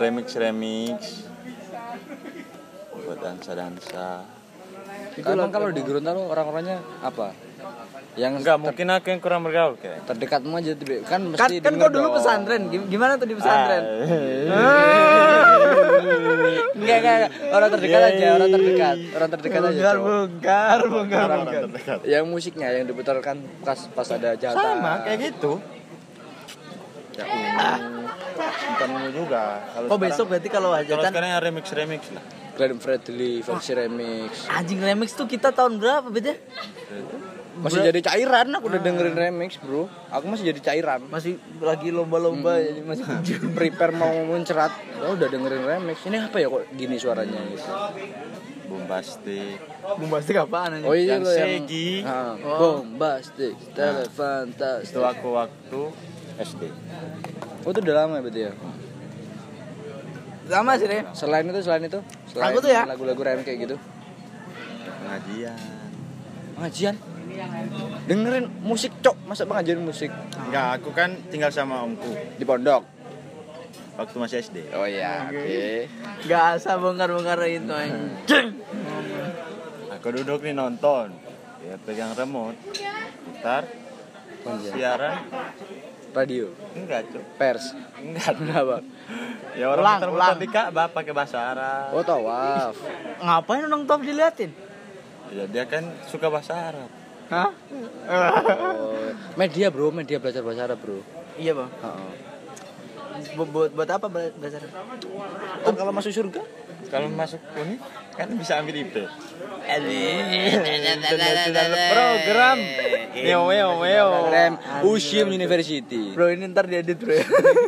remix remix buat dansa dansa. Emang kalau di Gorontalo orang-orangnya apa? Yang Enggak, mungkin aku yang kurang bergaul kayak. terdekatmu aja tuh, kan Kan, mesti kan denger kau dulu pesantren, Gim- gimana tuh di pesantren? Ah. Enggak, enggak, enggak. Orang terdekat aja, orang terdekat. Orang terdekat aja, bongkar, bongkar, bongkar, Orang bongkar. terdekat. Yang musiknya yang diputarkan pas pas ada jatah. Sama kayak gitu. Ya. Bukan juga. Kalau sekarang- besok berarti kalau Kalau hajatan sekarang yang remix remix lah. Glenn Fredly versi remix. anjing remix tuh kita tahun berapa beda? Masih jadi cairan aku udah dengerin remix, Bro. Aku masih jadi cairan. Masih lagi lomba-lomba ya, masih Prepare mau mencerat. Oh, udah dengerin remix. Ini apa ya kok gini suaranya gitu. Bombastic. bombastik apaan anjing? Oh iya Yang lo yang Segi. Ah, Oh. bombastic, telefantastic. Itu aku waktu SD. Oh itu udah lama ya berarti ya. Sama sih deh. Selain itu, selain itu, Aku tuh ya. lagu-lagu remix kayak gitu. Pengajian. Pengajian. Dengerin musik cok, masa pengajian musik Enggak, aku kan tinggal sama omku di pondok. waktu masih SD. Oh iya, oke. Gak asal bongkar-bongkar itu anjing. Aku duduk nih nonton. Ya pegang remote. Putar siaran. Radio, Enggak, Cuk. pers. Enggak. Kenapa? Ya orang Ulang, putar-putar ulang. di Ka'bah pakai bahasa Arab. Oh tawaf. Ngapain orang top diliatin? Ya dia kan suka bahasa Arab. Hah? Oh, media bro, media belajar bahasa Arab bro. Iya bang. Heeh. Bu- Buat buat apa bela- belajar? Kan kalau masuk surga? Kalau masuk uni kan bisa ambil IP. Program. Meo meo meo. Rem Ushim University. Bro ini ntar diedit bro.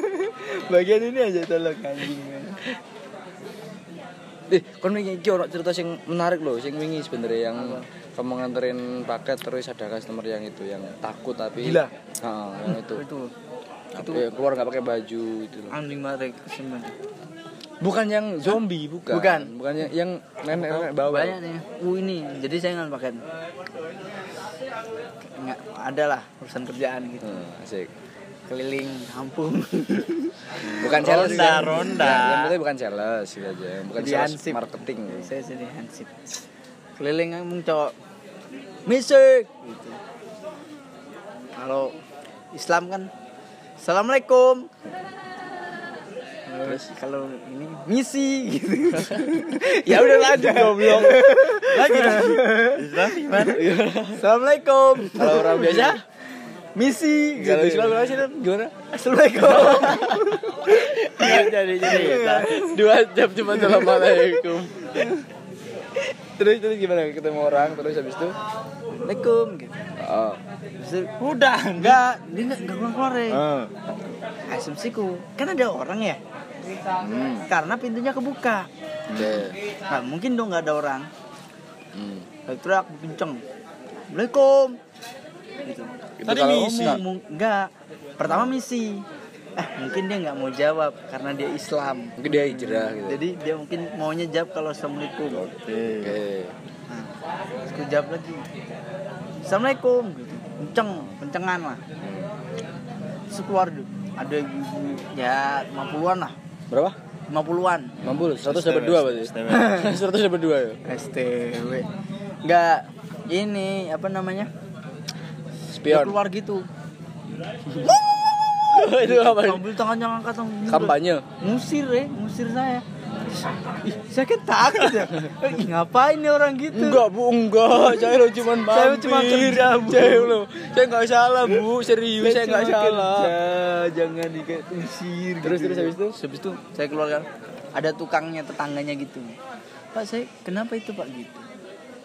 Bagian ini aja tolong anjing. Eh, kon wingi iki ono cerita sing menarik loh, sing wingi sebenarnya yang kamu nganterin paket terus ada customer yang itu yang takut tapi Gila. Heeh, yang itu. Itu Itu keluar nggak pakai baju itu loh. anjing banget kesemen. Bukan yang zombie, bukan. Bukan. Bukan yang, yang nenek-nenek bawa. Banyak nih. Uh ini, jadi saya nggak pakai. Nggak ada lah urusan kerjaan gitu. Hmm, asik. keliling kampung Bukan sales Ronda, kan? ronda. Ya, yang penting bukan sales gitu aja. Bukan Jadi sales hansip. marketing. saya jadi hansip keliling kampung cowok misik gitu kalau Islam kan assalamualaikum terus kalau ini misi gitu ya udah lanjut goblok. lagi lagi Islam gimana? assalamualaikum Kalau orang biasa misi kalau gitu. Islam gimana sih Nan? gimana? assalamualaikum jadi jadi dua jam cuma assalamualaikum. terus terus gimana ketemu orang terus habis itu? assalamualaikum gitu Oh. Itu, Udah. enggak dia enggak enggak keluar keluar ya Ah. asumsiku kan ada orang ya Hmm. karena pintunya kebuka Oke. Nah, mungkin dong nggak ada orang. Hmm. Teriak kenceng. Assalamualaikum. Gitu. Itu Tadi kalau misi. Enggak. Pertama misi. Eh, mungkin dia nggak mau jawab karena dia Islam. mungkin dia hijrah gitu. Jadi dia mungkin maunya jawab kalau Assalamualaikum. Oke. Oke. Nah, terus aku jawab lagi. Assalamualaikum. Gitu. Kenceng, kencengan lah. Terus keluar dulu. Ada ibu ya 50-an lah. Berapa? 50-an. 60, 100 dapat 2 berarti. 100 dapat 2 ya. STW. Enggak ini apa namanya? Dia Spion. keluar gitu. itu apa? Ambil tangannya angkat tangan. Kampanye. Ngusir ya, ngusir saya. Ih, saya kan takut ya. Ih, ngapain nih orang gitu? Enggak bu, enggak. Saya lo cuma mampir. Saya cuma kerja, Bu. Saya lo, saya nggak salah bu, serius saya nggak cuma salah. kerja, jangan diusir. Terus terus habis itu? habis itu saya keluar kan. Ada tukangnya tetangganya gitu. Pak saya kenapa itu Pak gitu?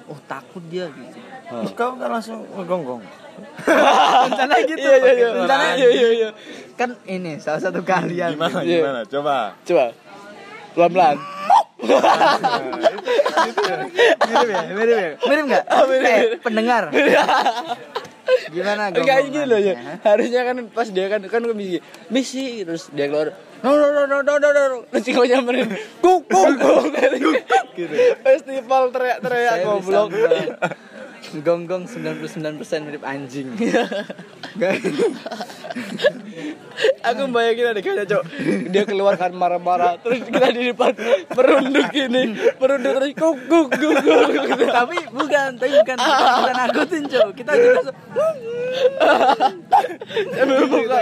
Oh takut dia gitu. Terus kau kan langsung ngegonggong. Rencana gitu. Iya iya iya. Rencana Iya iya iya. kan ini salah satu kalian. Gimana Iya. gimana? Coba. Coba. Pelan-pelan. mirip ya mirip ya mirip nggak eh pendengar gimana Enggak gini loh ya. gonggongannya? Harusnya kan pas dia kan kan misi misi terus dia keluar no no no no no no no terus kau nyamperin kuk kuk kuk gitu. Festival teriak-teriak goblok. Gonggong 99% mirip anjing. Aku bayangin ada kayaknya cok Dia keluar kan marah-marah Terus kita di depan Merunduk gini Merunduk terus kuk kuk kuk kuk gitu. tapi bukan, tapi bukan bukan nakutin, Cok. Kita juga Sambil buka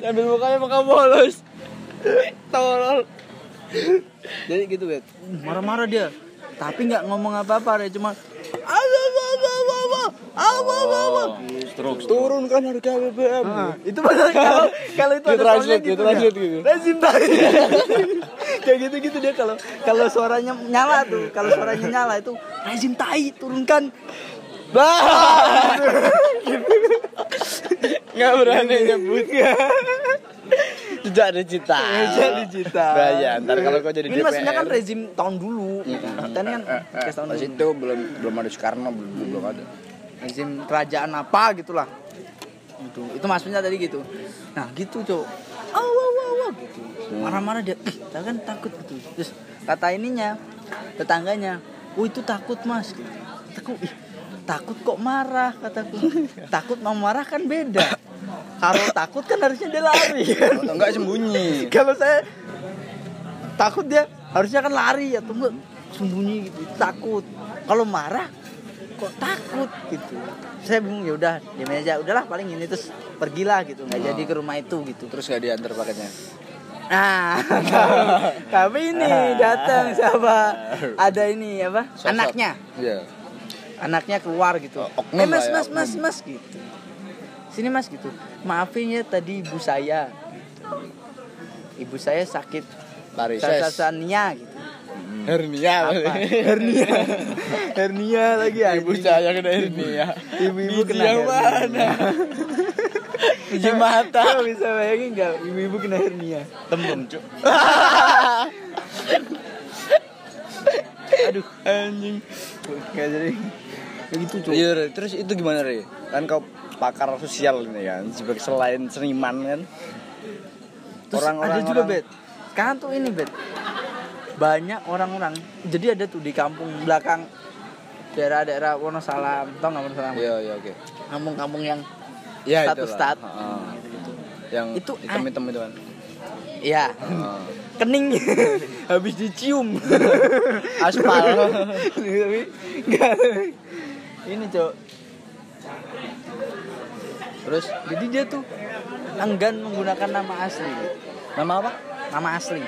Sambil bukanya muka bolos Tolol jadi gitu, Bet. Marah-marah dia. Tapi nggak ngomong apa-apa, dia cuma apa apa apa apa. Turunkan harga BBM Nah, itu padahal kalau kalau itu Dia ada dia gitu, ya. gitu. Rezim tai. Kayak gitu-gitu dia kalau kalau suaranya nyala tuh, kalau suaranya nyala itu rezim tai turunkan. Bah Nggak berani nyebut Sejak digital Sejak digital. Bahaya Ntar kalau kau jadi Ini maksudnya kan DPR rezim tahun dulu. Kita ini kan kes tahun dulu. itu belum belum ada Soekarno belum belum ada rezim kerajaan apa gitulah. Itu itu maksudnya tadi gitu. Nah gitu cok aw aw aw gitu. Marah-marah dia ih kan takut gitu. Terus kata ininya tetangganya oh itu takut mas gitu. Kataku ih takut kok marah kataku. Takut mau marah kan beda. Kalau takut kan harusnya dia lari. Atau enggak sembunyi. Kalau saya takut dia harusnya kan lari atau enggak sembunyi gitu. Takut. Kalau marah kok takut gitu. Saya bingung ya udah diam aja udahlah paling ini terus pergilah gitu nggak jadi ke rumah itu gitu. Terus gak diantar paketnya? Nah tapi ini datang siapa? Ada ini apa? Sosok. anaknya. Iya. Anaknya keluar gitu. Oknum eh mas ya, mas mas oknum. mas gitu. Sini mas gitu. Maafin ya tadi ibu saya. Ibu saya sakit. Varises gitu Hernia. Apa? Hernia. Hernia lagi Ibu anjing. saya kena hernia. Ibu-ibu kena yang mana? Biji mata. Kau bisa bayangin nggak? Ibu-ibu kena hernia. Tembem, Cuk. aduh. Anjing. Nggak jadi. Begitu cuy Iya, Re. terus itu gimana Re? Kan kau pakar sosial ini kan, sebagai selain seniman kan. Terus Orang-orang- ada juga orang- bet. Sekarang tuh ini bet banyak orang-orang jadi ada tuh di kampung belakang daerah-daerah Wonosalam tau nggak Wonosalam Iya, iya, oke. kampung-kampung yang Ya status stat Heeh. gitu. Yang Itu hitam-hitam itu kan. Iya. Oh. Kening. Habis dicium. Aspal. Tapi enggak. Ini, Cok. Terus Jadi dia tuh enggan menggunakan nama asli. nama apa? Nama asli.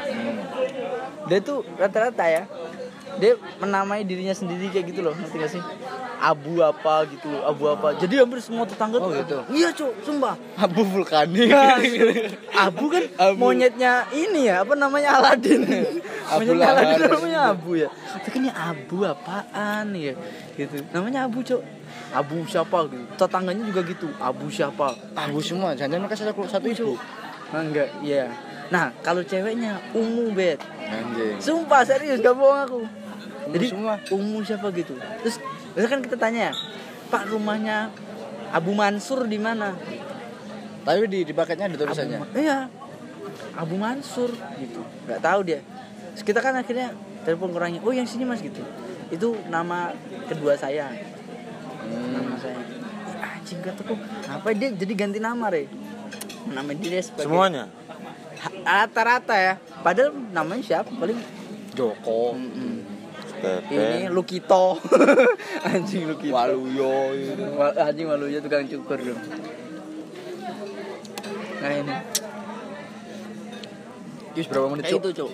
Dia tuh rata-rata ya. Dia menamai dirinya sendiri kayak gitu loh, ngerti gak sih? Abu apa gitu, abu apa. Jadi hampir semua tetangga Oh, tuh. gitu. Iya, Cok, sumpah. Abu vulkanik. Abu kan Abu. monyetnya ini ya, apa namanya Aladin. Monyetnya Aladin namanya Abu ya. Tapi ini Abu apaan ya? Gitu. Namanya Abu, Cok. Abu siapa gitu. Tetangganya juga gitu. Abu siapa? Abu semua. Jangan mereka satu satu ibu. Nah, enggak, iya. Nah, kalau ceweknya Umu bet. Anjing. Sumpah serius gak bohong aku. Umu Jadi semua. Umu siapa gitu. Terus kan kita tanya, "Pak, rumahnya Abu Mansur di mana?" Tapi di di paketnya ada tulisannya. Abu, iya. Abu Mansur gitu. Gak tahu dia. Terus kita kan akhirnya telepon orangnya, "Oh, yang sini Mas gitu." Itu nama kedua saya. Nama Hmm. saya. Ih, Anjing kataku, apa dia jadi ganti nama, Re? Nama dia sebagai Semuanya. Rata-rata ya. Padahal namanya siapa? Paling Joko. Mm-mm. Stepen. ini Lukito. anjing Lukito. Waluyo gitu. Anjing Waluyo tukang cukur dong. Nah ini. Ini berapa menit, Cuk? itu, Cuk.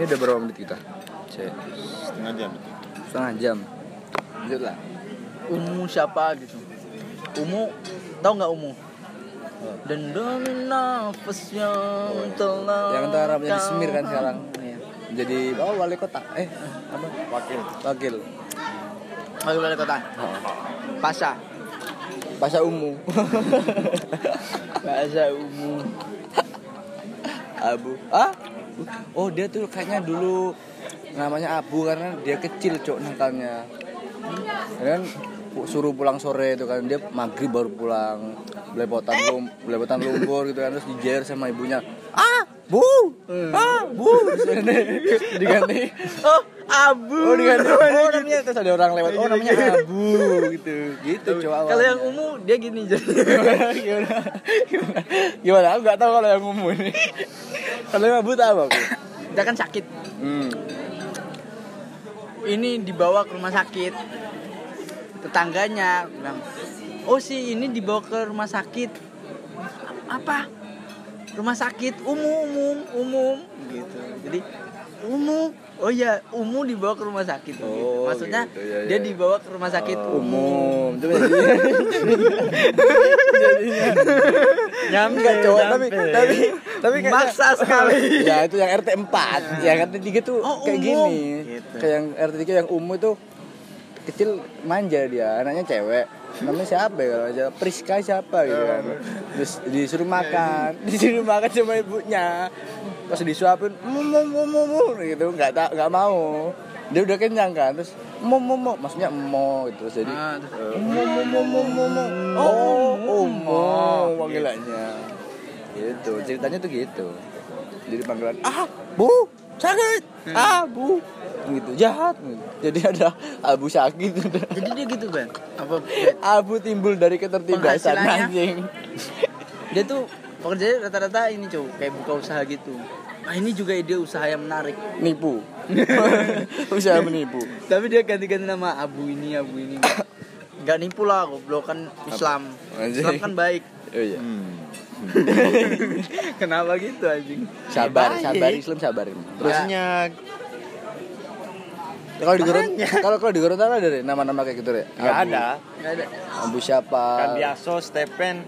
Ini udah berapa menit kita? Cek. Setengah jam. Setengah jam. Lanjut lah. Umu siapa gitu. Umu tahu nggak Umu? Dan demi nafas yang telah Yang antara menjadi semir kan sekarang. Iya. Jadi oh wali kota. Eh, apa? Wakil. Wakil. Wakil wali kota. Pasha. Pasha Umu. Pasha Umu. Abu. Ah? Oh, dia tuh kayaknya dulu namanya Abu karena dia kecil, Cok, nakalnya. Dan suruh pulang sore itu kan. Dia maghrib baru pulang. Belepotan lum belepotan lumpur gitu kan. Terus dijer sama ibunya. Ah bu! Ah bu! Terus diganti. Oh, Abu. oh diganti. Oh namanya. terus ada orang lewat. Oh namanya Abu gitu. Gitu coba Kalau yang Umu dia gini jadi. gimana? Gimana? Gimana aku nggak tahu kalau yang umum ini. Kalau yang Abu tahu aku dia kan sakit. hmm. Ini dibawa ke rumah sakit. Tetangganya bilang, "Oh, si ini dibawa ke rumah sakit." Apa? Rumah sakit umum, umum, umum gitu. Jadi umum. Oh iya, umum dibawa ke rumah sakit. gitu. Oh, Maksudnya gitu, ya, dia ya. dibawa ke rumah sakit umum umum. itu nyampe cowok tapi tapi tapi Maksa sekali. ya itu yang RT 4 yang RT 3 tuh Oh, kayak umum. gini Gitu. kayak yang RT 3 yang umum itu kecil manja dia anaknya cewek. Namanya siapa ya? Kalau aja Priska siapa gitu kan. Terus disuruh makan. Disuruh makan sama ibunya. Pas disuapin mau mau mau mau mau," gitu. Nggak tak nggak mau. Dia udah kenyang kan. Terus mau mau mau maksudnya mau gitu. Terus jadi Ah, mau mau mau mau mau mau oh oh mau panggilannya. Gitu. Ceritanya tuh gitu. Jadi panggilan ah bu sakit. Ah bu gitu jahat. Jadi ada abu sakit. Jadi dia gitu, Ben. Apa? Ben? abu timbul dari ketertindasan anjing. Dia tuh pekerjaannya rata-rata ini cow kayak buka usaha gitu. Nah ini juga ide usaha yang menarik. Nipu. Usaha menipu. Tapi dia ganti-ganti nama abu ini abu ini. Nggak nipu lah goblok. Kan Islam. Islam kan baik. Oh iya. Hmm. kenapa gitu anjing? Sabar sabar Islam sabarin Terusnya kalau di Gorontalo kalau kalau di Gorontalo ada deh nama-nama kayak gitu deh nggak Abu. ada. nggak ada. Abu siapa? Kandiaso, Stepen,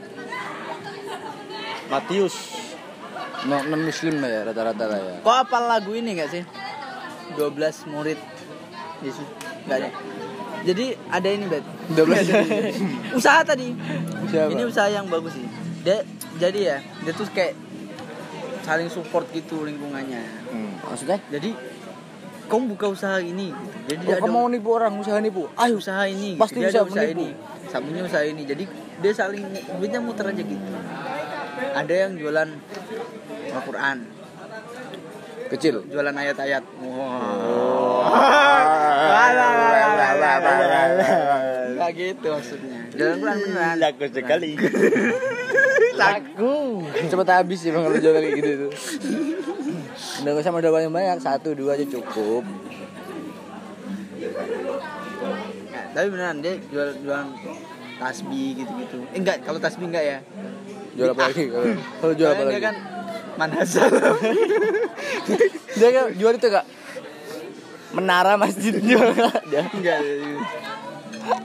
Matius. non, non muslim lah ya rata-rata lah ya. Kok apal lagu ini nggak sih? 12 murid. Yesus nggak ada. Jadi ada ini bet. 12 usaha tadi. Siapa? ini usaha yang bagus sih dia jadi ya dia tuh kayak saling support gitu lingkungannya. Hmm. maksudnya? Jadi kamu buka usaha ini gitu. jadi oh, kamu mau nipu orang usaha nipu? Ayo. Usaha ini Pasti bisa usaha menipu. ini samunya usaha ini. Jadi dia saling duitnya muter aja gitu. Ada yang jualan Al-Quran. Kecil? Jualan ayat-ayat. Gak gitu maksudnya. Jualan Quran beneran. Laku sekali. Laku cepet habis sih bang kalau jual kayak gitu tuh. Nggak usah modal banyak banyak. Satu dua aja cukup. Nah, tapi beneran dia jual jualan tasbih gitu-gitu. Eh, enggak, kalau tasbih enggak ya. jual apa lagi? Kalau kalau jual apa lagi Dia kan manhasal. dia kan jual itu kak. Menara masjid jual enggak.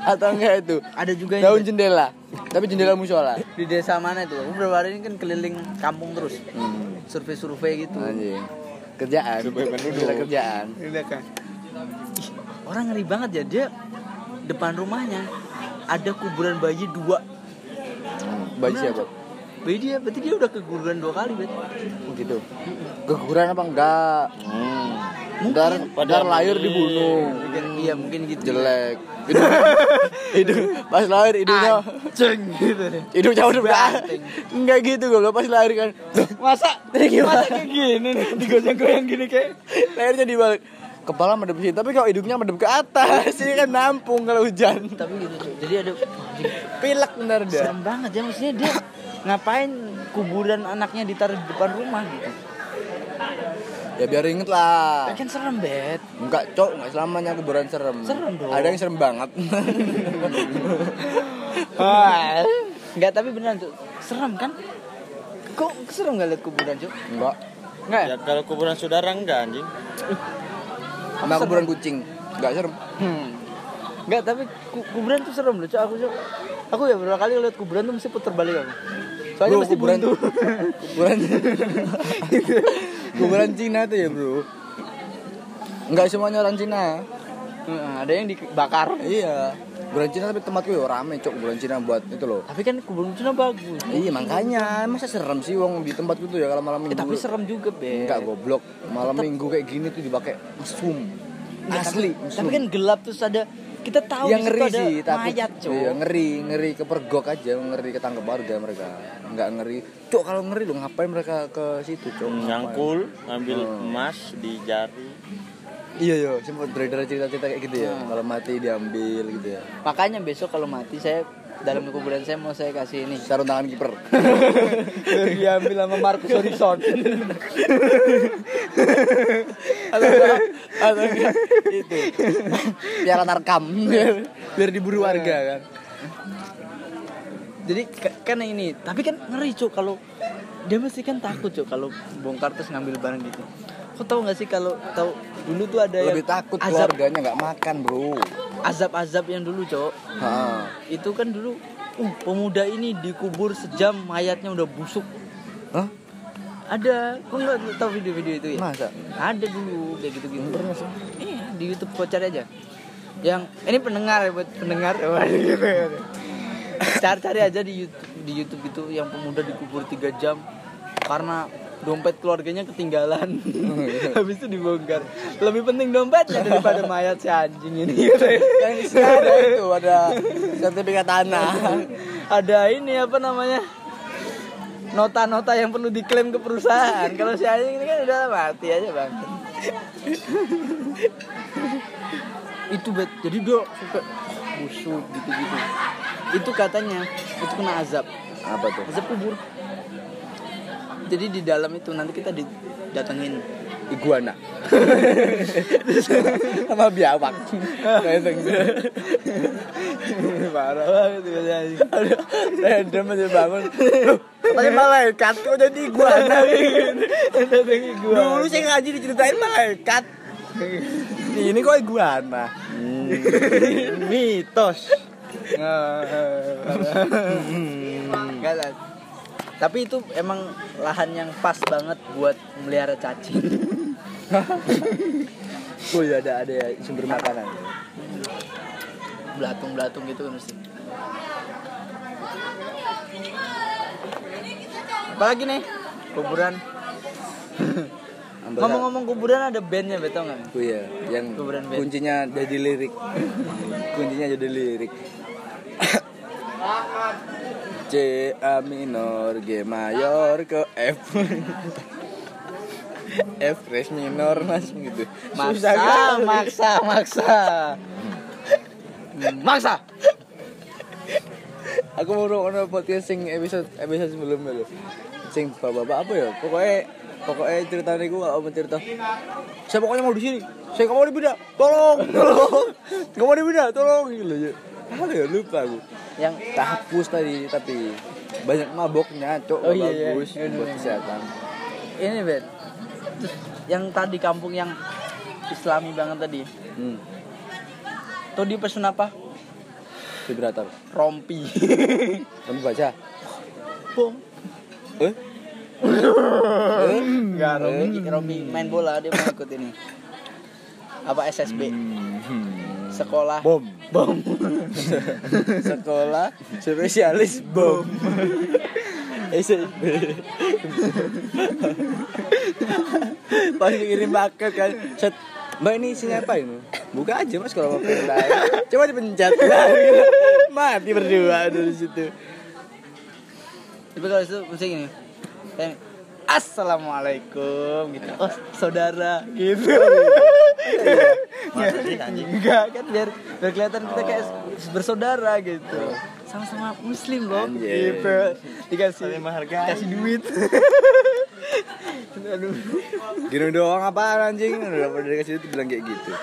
atau enggak itu? Ada juga daun jendela tapi jendela musola di desa mana itu? Aku beberapa hari ini kan keliling kampung terus. hmm. Survei-survei gitu. anjing kerjaan Gila kerjaan kan. Ih, orang ngeri banget ya dia depan rumahnya ada kuburan bayi dua. baju siapa Bayi dia berarti dia udah keguguran dua kali berarti. Oh, gitu keguguran apa enggak Mungkin. Dar Pada dar lahir mungkin. dibunuh. Mungkin iya mungkin gitu. jelek. Hidung hidung pas lahir hidungnya Ceng gitu hidungnya udah enggak gitu gue pas lahir kan. Masa? Gimana? masa kayak gini nih? Digoyang-goyang gini kayak lahirnya dibalik. Kepala madep sini tapi kalau hidungnya madep ke atas ini kan? Nampung kalau hujan. Tapi gitu Cuk. jadi ada pilek bener dia. Serem banget ya maksudnya dia ngapain kuburan anaknya ditaruh di depan rumah gitu ya biar inget lah. Kan serem bet enggak cok enggak selamanya kuburan serem. Serem dong. ada yang serem banget. Enggak tapi beneran tuh serem kan? Kok serem gak liat kuburan cuy enggak. Enggak Ya? Kalau kuburan saudara enggak anjing. sama kuburan kucing. Enggak serem. Hmm. enggak tapi ku- kuburan tuh serem loh cuy aku cuy aku ya beberapa kali liat kuburan tuh mesti puter balik aku soalnya Bro, mesti kuburan buntu. kuburan kuburan Cina tuh ya bro. Enggak semuanya orang Cina. Ada yang dibakar. Iya. Kuburan Cina tapi tempatku ya rame cok kuburan Cina buat itu loh. Tapi kan kuburan Cina bagus. Iya makanya. Masa serem sih wong di tempatku tuh ya kalau malam Eh, minggu? tapi serem juga be. Enggak goblok. Malam minggu kayak gini tuh dipakai mesum. Asli mesum. tapi kan gelap terus ada kita tahu yang ngeri ada sih takut. mayat cuy iya, ngeri ngeri kepergok aja ngeri ketangkep warga mereka. Nggak ngeri. Cok kalau ngeri lu ngapain mereka ke situ cok Nyangkul, ngambil Hmm. emas di jari. iya iya sempat beredar cerita-cerita kayak gitu ya. Hmm. kalau mati diambil gitu ya. Makanya besok kalau mati saya dalam kuburan saya mau saya kasih ini. Sarung tangan kiper. Diambil sama Marcus Horizon. Atau enggak? Atau enggak? Itu. Piala narkam biar diburu warga kan? Jadi ka- kan ini tapi kan ngeri cuk kalau dia mesti kan takut cuk kalau bongkar terus ngambil barang gitu kau tahu nggak sih kalau tahu? Dulu tuh ada lebih yang takut azab. keluarganya nggak makan bro. Azab-azab yang dulu cuk ha. itu kan dulu uh pemuda ini dikubur sejam mayatnya udah busuk. Hah? ada. Kok nggak tahu video-video itu ya? Masa? Ada dulu kayak gitu gitu Pernah sih. iya di YouTube kau cari aja. Yang ini pendengar ya buat pendengar. Gitu, gitu. cari-cari aja di YouTube di YouTube itu yang pemuda dikubur tiga jam. Karena dompet keluarganya ketinggalan. Habis itu dibongkar. Lebih penting dompetnya daripada mayat si anjing ini. Yang isinya ada itu ada sertifikat tanah. Ada ini apa namanya? Nota-nota yang perlu diklaim ke perusahaan. Kalau si anjing ini kan udah mati aja bang. Itu bet. Jadi dia suka busuk gitu-gitu. Itu katanya itu kena azab. Apa tuh? Azab kubur jadi di dalam itu nanti kita didatengin iguana. Sama biawak. Parah banget random aja bangun. Katanya malaikat kok jadi iguana? Dulu saya ngaji diceritain malaikat. Ini kok iguana? Mitos. Enggak lah. Tapi itu emang lahan yang pas banget buat melihara cacing. oh iya ada ada ya sumber makanan Belatung-belatung gitu kan mesti. Apalagi nih? Kuburan. Ngomong-ngomong kuburan ada bandnya betul nggak? Oh iya, yang Kuburan band. kuncinya jadi lirik. kuncinya jadi lirik. C A minor G mayor ke F. F res minor mas gitu. Maksa, kali. maksa, maksa. Maksa. aku mau nonton podcast sing episode episode sebelumnya lho. Sing bapak-bapak apa ya? Pokoknya pokoknya cerita niku kalau mau cerita. Saya pokoknya mau di sini. Saya nggak mau dipindah. Tolong, tolong. Nggak mau dipindah, tolong gitu loh. ya. Ya lupa aku. Yang tahapus tadi tapi banyak maboknya, cok. Oh, iya, iya. bagus Iya, buat iya. kesehatan. Ini bet. Terus yang tadi kampung yang Islami banget tadi. Hmm. Tuh dia pesen apa? Vibrator. Rompi. Kamu baca? Bom. Eh? Enggak, Rompi, Rompi main bola dia mau ikut ini. Apa SSB? Sekolah Bom. bom. Sekolah spesialis bom. SSB. Pas kirim paket kan, set. Mbak ini isinya apa ini? Buka aja mas kalau mau pengen Coba dipencet. Mati berdua dari situ. Tapi kalau itu mesti gini. Assalamualaikum gitu. Oh, saudara gitu. Anjing? Enggak kan biar biar kelihatan kita kayak bersaudara gitu. Sama-sama muslim loh gitu. Dikasih kasih duit. Aduh. Gini doang apa anjing? Udah pada dikasih itu bilang kayak gitu.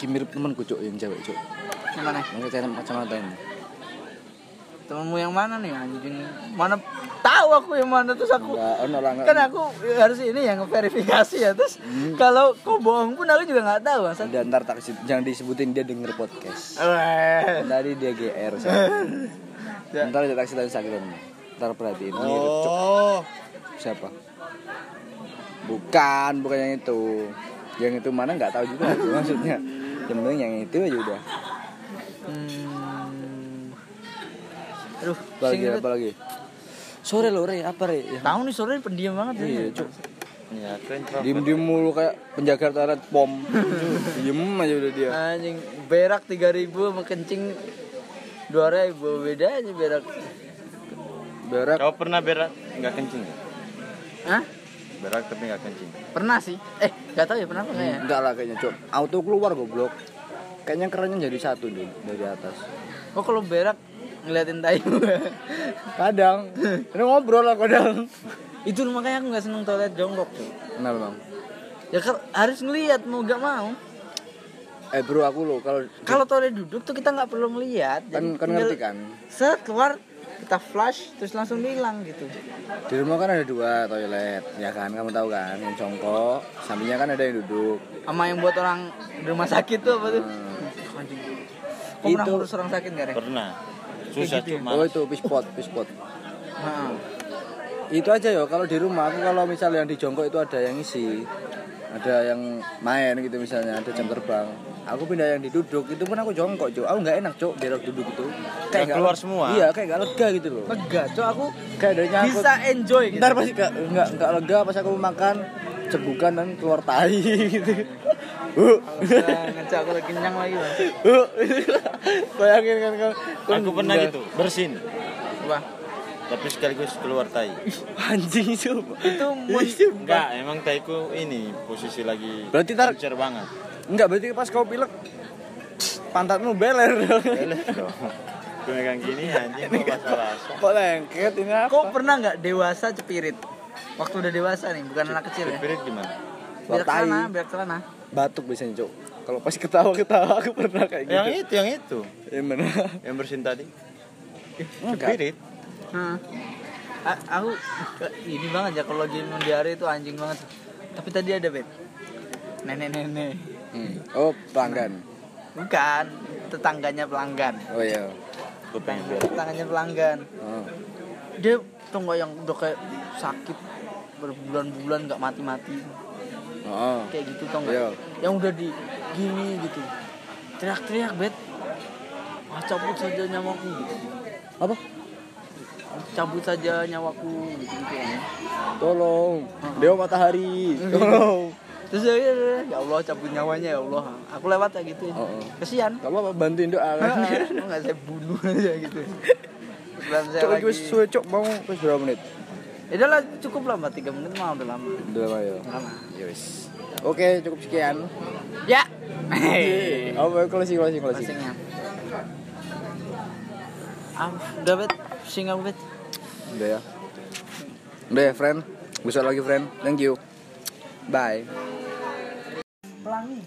Ki mirip temanku cok yang cewek cok. Yang mana? Yang kacamata ini. Temenmu yang mana nih anjing? Mana tahu aku yang mana terus aku lah kan aku harus ini yang verifikasi ya terus kalau kau bohong pun aku juga nggak tahu Mas. Dan ntar tak jangan disebutin dia denger podcast. Tadi dia GR soalnya. Ntar dia taksi tahu sakit Ntar perhatiin. Oh, Siapa? Bukan, bukan yang itu. Yang itu mana nggak tahu juga maksudnya. Yang penting yang itu aja udah. hmm. Aduh, Apa lagi? sing- Apa lagi? Sore lo re, apa re? Ya, Tahu nih sore pendiam banget Iya, ya. cok. Ya, keren Prof. Diem diem mulu kayak penjaga toilet pom. Diem aja udah dia. Anjing berak 3000 sama kencing 2000 beda aja berak. Berak. Kau pernah berak nggak kencing? ya? Hah? Berak tapi nggak kencing. Pernah sih. Eh, nggak tahu ya pernah apa nggak ya? Enggak lah kayaknya cok. Auto keluar goblok. Kayaknya kerannya jadi satu deh dari atas. Oh, kalau berak ngeliatin tai. Kadang. Ini ngobrol lah kadang. Itu makanya aku nggak seneng toilet jongkok, cuy. Kenal bang. Ya kan harus ngelihat mau gak mau. Eh bro aku lo kalau Kalau toilet duduk tuh kita nggak perlu ngelihat. kan Jadi kan ngerti kan. Set keluar kita flush terus langsung hilang gitu. Di rumah kan ada dua toilet, ya kan? Kamu tahu kan? Yang jongkok, sampingnya kan ada yang duduk. Sama yang buat orang di rumah sakit tuh apa tuh? Hmm. Kau pernah Itu- ngurus orang sakit gak, Re? Pernah. Susah gitu ya? cuma. Oh itu pispot, pispot. Heeh. Itu aja ya kalau di rumah aku kalau misal yang di jongkok itu ada yang isi. Ada yang main gitu misalnya, ada jam terbang. Aku pindah yang diduduk, itu pun aku jongkok, Cuk. Aku nggak enak, Cuk, di duduk itu. Nggak nggak keluar semua? Iya, kayak nggak lega gitu loh. Lega, cok aku Kayak ada nyangkut. bisa enjoy gitu. Ntar pasti nggak nggak lega pas aku makan cebukan dan keluar tai gitu. Uh, ngecak aku lagi kenyang lagi, Bang. uh. Bayangin kan kan. Aku pernah gitu, bersin. Wah, Tapi sekaligus keluar tai. Anjing itu. itu mun Enggak, emang taiku ini posisi lagi Berarti tar- banget. Enggak berarti pas kau pilek pantatmu beler. Beles dong. Gue megang gini anjing kok basah-basah. Kok lengket ini apa? kau pernah nggak dewasa cepirit? Waktu udah dewasa nih, bukan anak kecil ya. Spirit gimana? Biar celana, biar celana. Batuk biasanya, Cuk. Kalau pas ketawa-ketawa aku pernah kayak gitu. Yang itu, yang itu. Yang mana? Yang bersin tadi. Spirit. Hah. A- aku ini banget ya kalau lagi mau diare itu anjing banget. Tapi tadi ada bet. Nenek-nenek. Hmm. Oh, pelanggan. Bukan, tetangganya pelanggan. Oh iya. Tetangganya pelanggan. Oh. Dia tuh nggak yang udah kayak sakit berbulan-bulan nggak mati-mati Oh. kayak gitu tau nggak? Iya. Yang udah di gini gitu. Teriak-teriak bet. Wah, cabut saja nyawaku gitu. Apa? Cabut saja nyawaku gitu, gitu ya. Tolong. Dewa matahari. Tolong. Terus ya, ya, ya, ya Allah cabut nyawanya ya Allah. Aku lewat ya gitu. Oh, oh. Kesian. Gak apa-apa bantuin doa kan. Nggak saya bunuh aja gitu. Sebelum saya Cok, mau berapa menit? Ya lah cukup lah mbak tiga menit mah udah lama. Udah lama ya. Lama. Ya wis. Oke, cukup sekian. Ya. Oh, closing closing closing. Closingnya. Ah, udah bet, aku bet. Udah ya. Udah ya, friend. Besok lagi, friend. Thank you. Bye. Pelangi.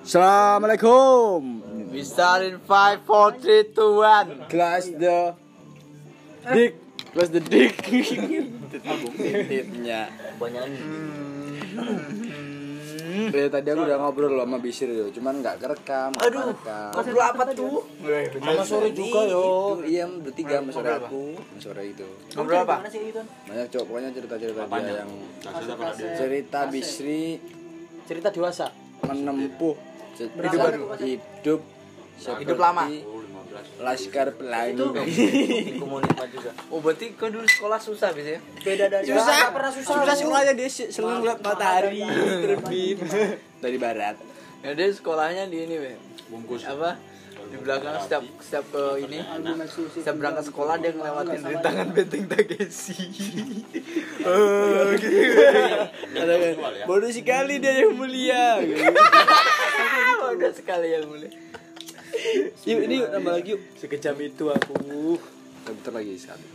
Assalamualaikum. We start in 5, 4, 3, 2, 1. Class the dick. Class the dick. Titiknya. Banyak Ya, tadi aku udah ngobrol loh sama Bisir yo, cuman nggak kerekam. Aduh, kerekam. ngobrol apa tuh? Sama sore juga yo. Iya, bertiga sama sore aku, sama sore itu. Ngobrol apa? Banyak cowok pokoknya cerita-cerita dia yang cerita Bisri Cerita dewasa. menempuh Hidup baru. hidup Hidup lama. Laskar Pelangi. komunitas juga. Oh, berarti kau dulu sekolah susah bisa ya? beda dari Susah, pernah susah susah sekolahnya dia se- selalu ngeliat matahari terbit dari barat. Ya dia sekolahnya di ini, Be. Bungkus. Apa? Di belakang setiap setiap ke ini setiap berangkat sekolah dia ngelewatin rintangan benteng Takeshi. oh, gitu. Ada kan, bodoh sekali dia yang mulia. Bodoh sekali yang mulia. Yuk, ini yuk, nambah lagi yuk. Sekejam itu aku. Bentar lagi sekali.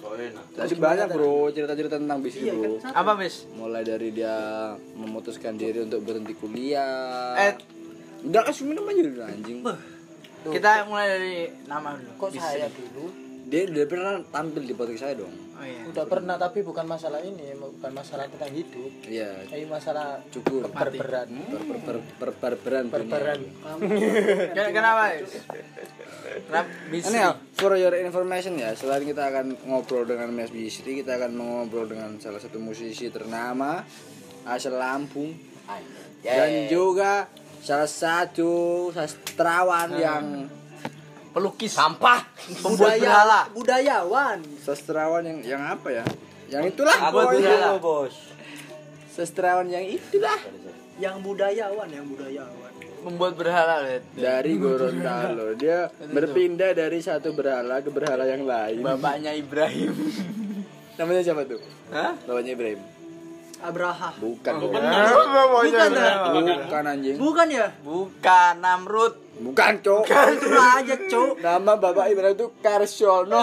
Oh, enak. Tadi banyak bro cerita-cerita tentang bisnis bro. Apa, Bis? Mulai dari dia memutuskan diri untuk berhenti kuliah. Eh, Udah kasih minum aja dulu anjing. kita mulai dari nama dulu. kok Bis. saya dulu Dia udah pernah tampil di podcast saya dong. Oh iya. udah pernah tapi bukan masalah ini bukan masalah tentang hidup Iya, tapi masalah cukur. berberan Per per per per barberan dunia. berberan Ken- Kenapa? Kenapa? Ini ya, for your information ya, selain kita akan ngobrol dengan Mas Bisri, kita akan ngobrol dengan salah satu musisi ternama asal Lampung dan juga salah satu sastrawan yang pelukis sampah pembuat berhala budayawan sastrawan yang yang apa ya? Yang itulah Apa pokoknya. Lala? bos? Sastrawan yang itulah yang budayawan yang budayawan pembuat berhala lihat dari Gorontalo. Dia berpindah dari satu berhala ke berhala yang lain. bapaknya Ibrahim Namanya siapa tuh? Hah? Bapaknya Ibrahim. Abraha Bukan. bukan dah Bukan anjing. bukan ya bukan Namrud Bukan, Cok. itu aja cok Nama Bapak Ibrahim itu Karsono.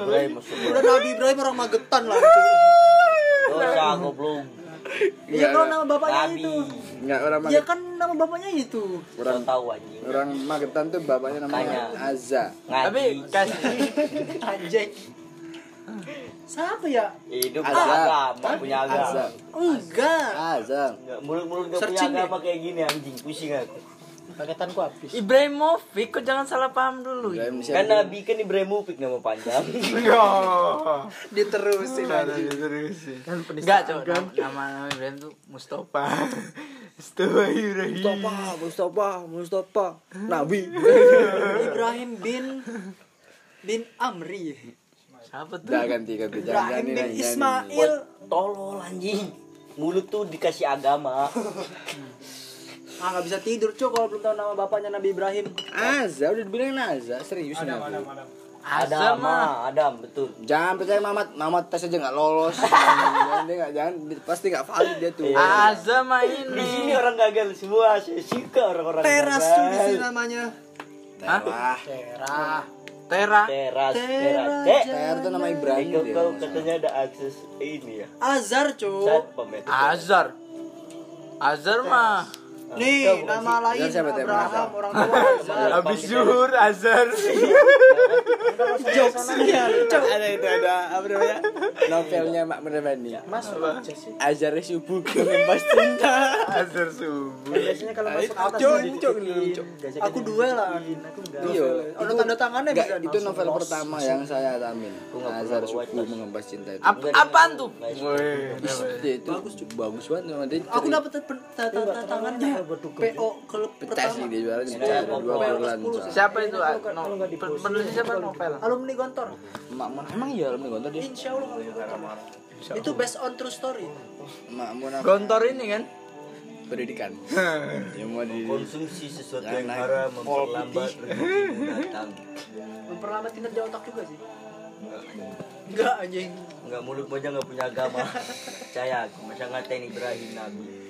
udah Nabi Ibrahim orang Magetan lah cok Dosa goblok. iya kalau nama bapaknya itu Enggak orang ya Magetan. kan nama bapaknya itu Orang tahu anjing. orang Magetan tuh bapaknya namanya. Azza. tapi kasih anjing siapa ya Hidup Azza. agama, punya Azza. agama. enggak Azza. Enggak mulut-mulut gak punya agama kayak gini anjing, pusing aku. paketanku habis Ibrahimovic kok jangan salah paham dulu Ibrahim Kan? Nabi kan Ibrahimovic nama panjang. diterusin anjing enggak coba nama, nama nama Ibrahim tuh Mustafa Mustafa Ibrahim Mustafa, Mustafa, Mustafa. Nabi. Ibrahim bin bin Amri siapa tuh Udah ganti ganti jangan Ibrahim jangan bin jangan. Ismail Tolol anjing. Mulut tuh dikasih agama. ah nggak bisa tidur cok kalau belum tahu nama bapaknya Nabi Ibrahim Azza udah dibilangin Azza serius nih aku. Azam Adam, mah ah, Adam betul. Jangan percaya Mamat, Mamat tes aja nggak lolos. jangan dia nggak jangan pasti nggak valid dia tuh. Azam mah Di sini ini orang gagal semua, suka orang-orang teras gagal. tuh di sini namanya Wah, Terah Tera Teras, teras. TR tuh nama Ibrahim Kau, katanya ada akses ini ya. Satpam ya. Azar Azar mah nih nama lain? Abraham orang tua. Habis zuhur Azar jokes. Ya ada itu ada apa namanya? Novelnya Mak Meremani mas Azhar subuh mengempas cinta. Azar subuh. Biasanya kalau masuk atas dibikin. cok. aku lah. Iya. Ada tanda tangannya Enggak, bisa itu novel pertama yang saya alamin. Azhar subuh mengempas cinta itu. Ap apaan tuh? Bagus bagus banget aku dapat tanda tangannya PO klub pertama. Dia juara soalnya. siapa itu ah, no, pen- penulis siapa novel? alumni Gontor. Emang iya alumni gontor dia? Insya Allah alumni Gontor. Itu based on true story. Mak Mun apa? Gontor ini kan? Pendidikan. Yang mau di Konsumsi sesuatu Jangan yang haram memperlambat datang. memperlambat kinerja otak juga sih. Enggak. Anjing. Enggak mulut aja enggak punya agama. Percaya aku, masa ngatain Ibrahim Nabi.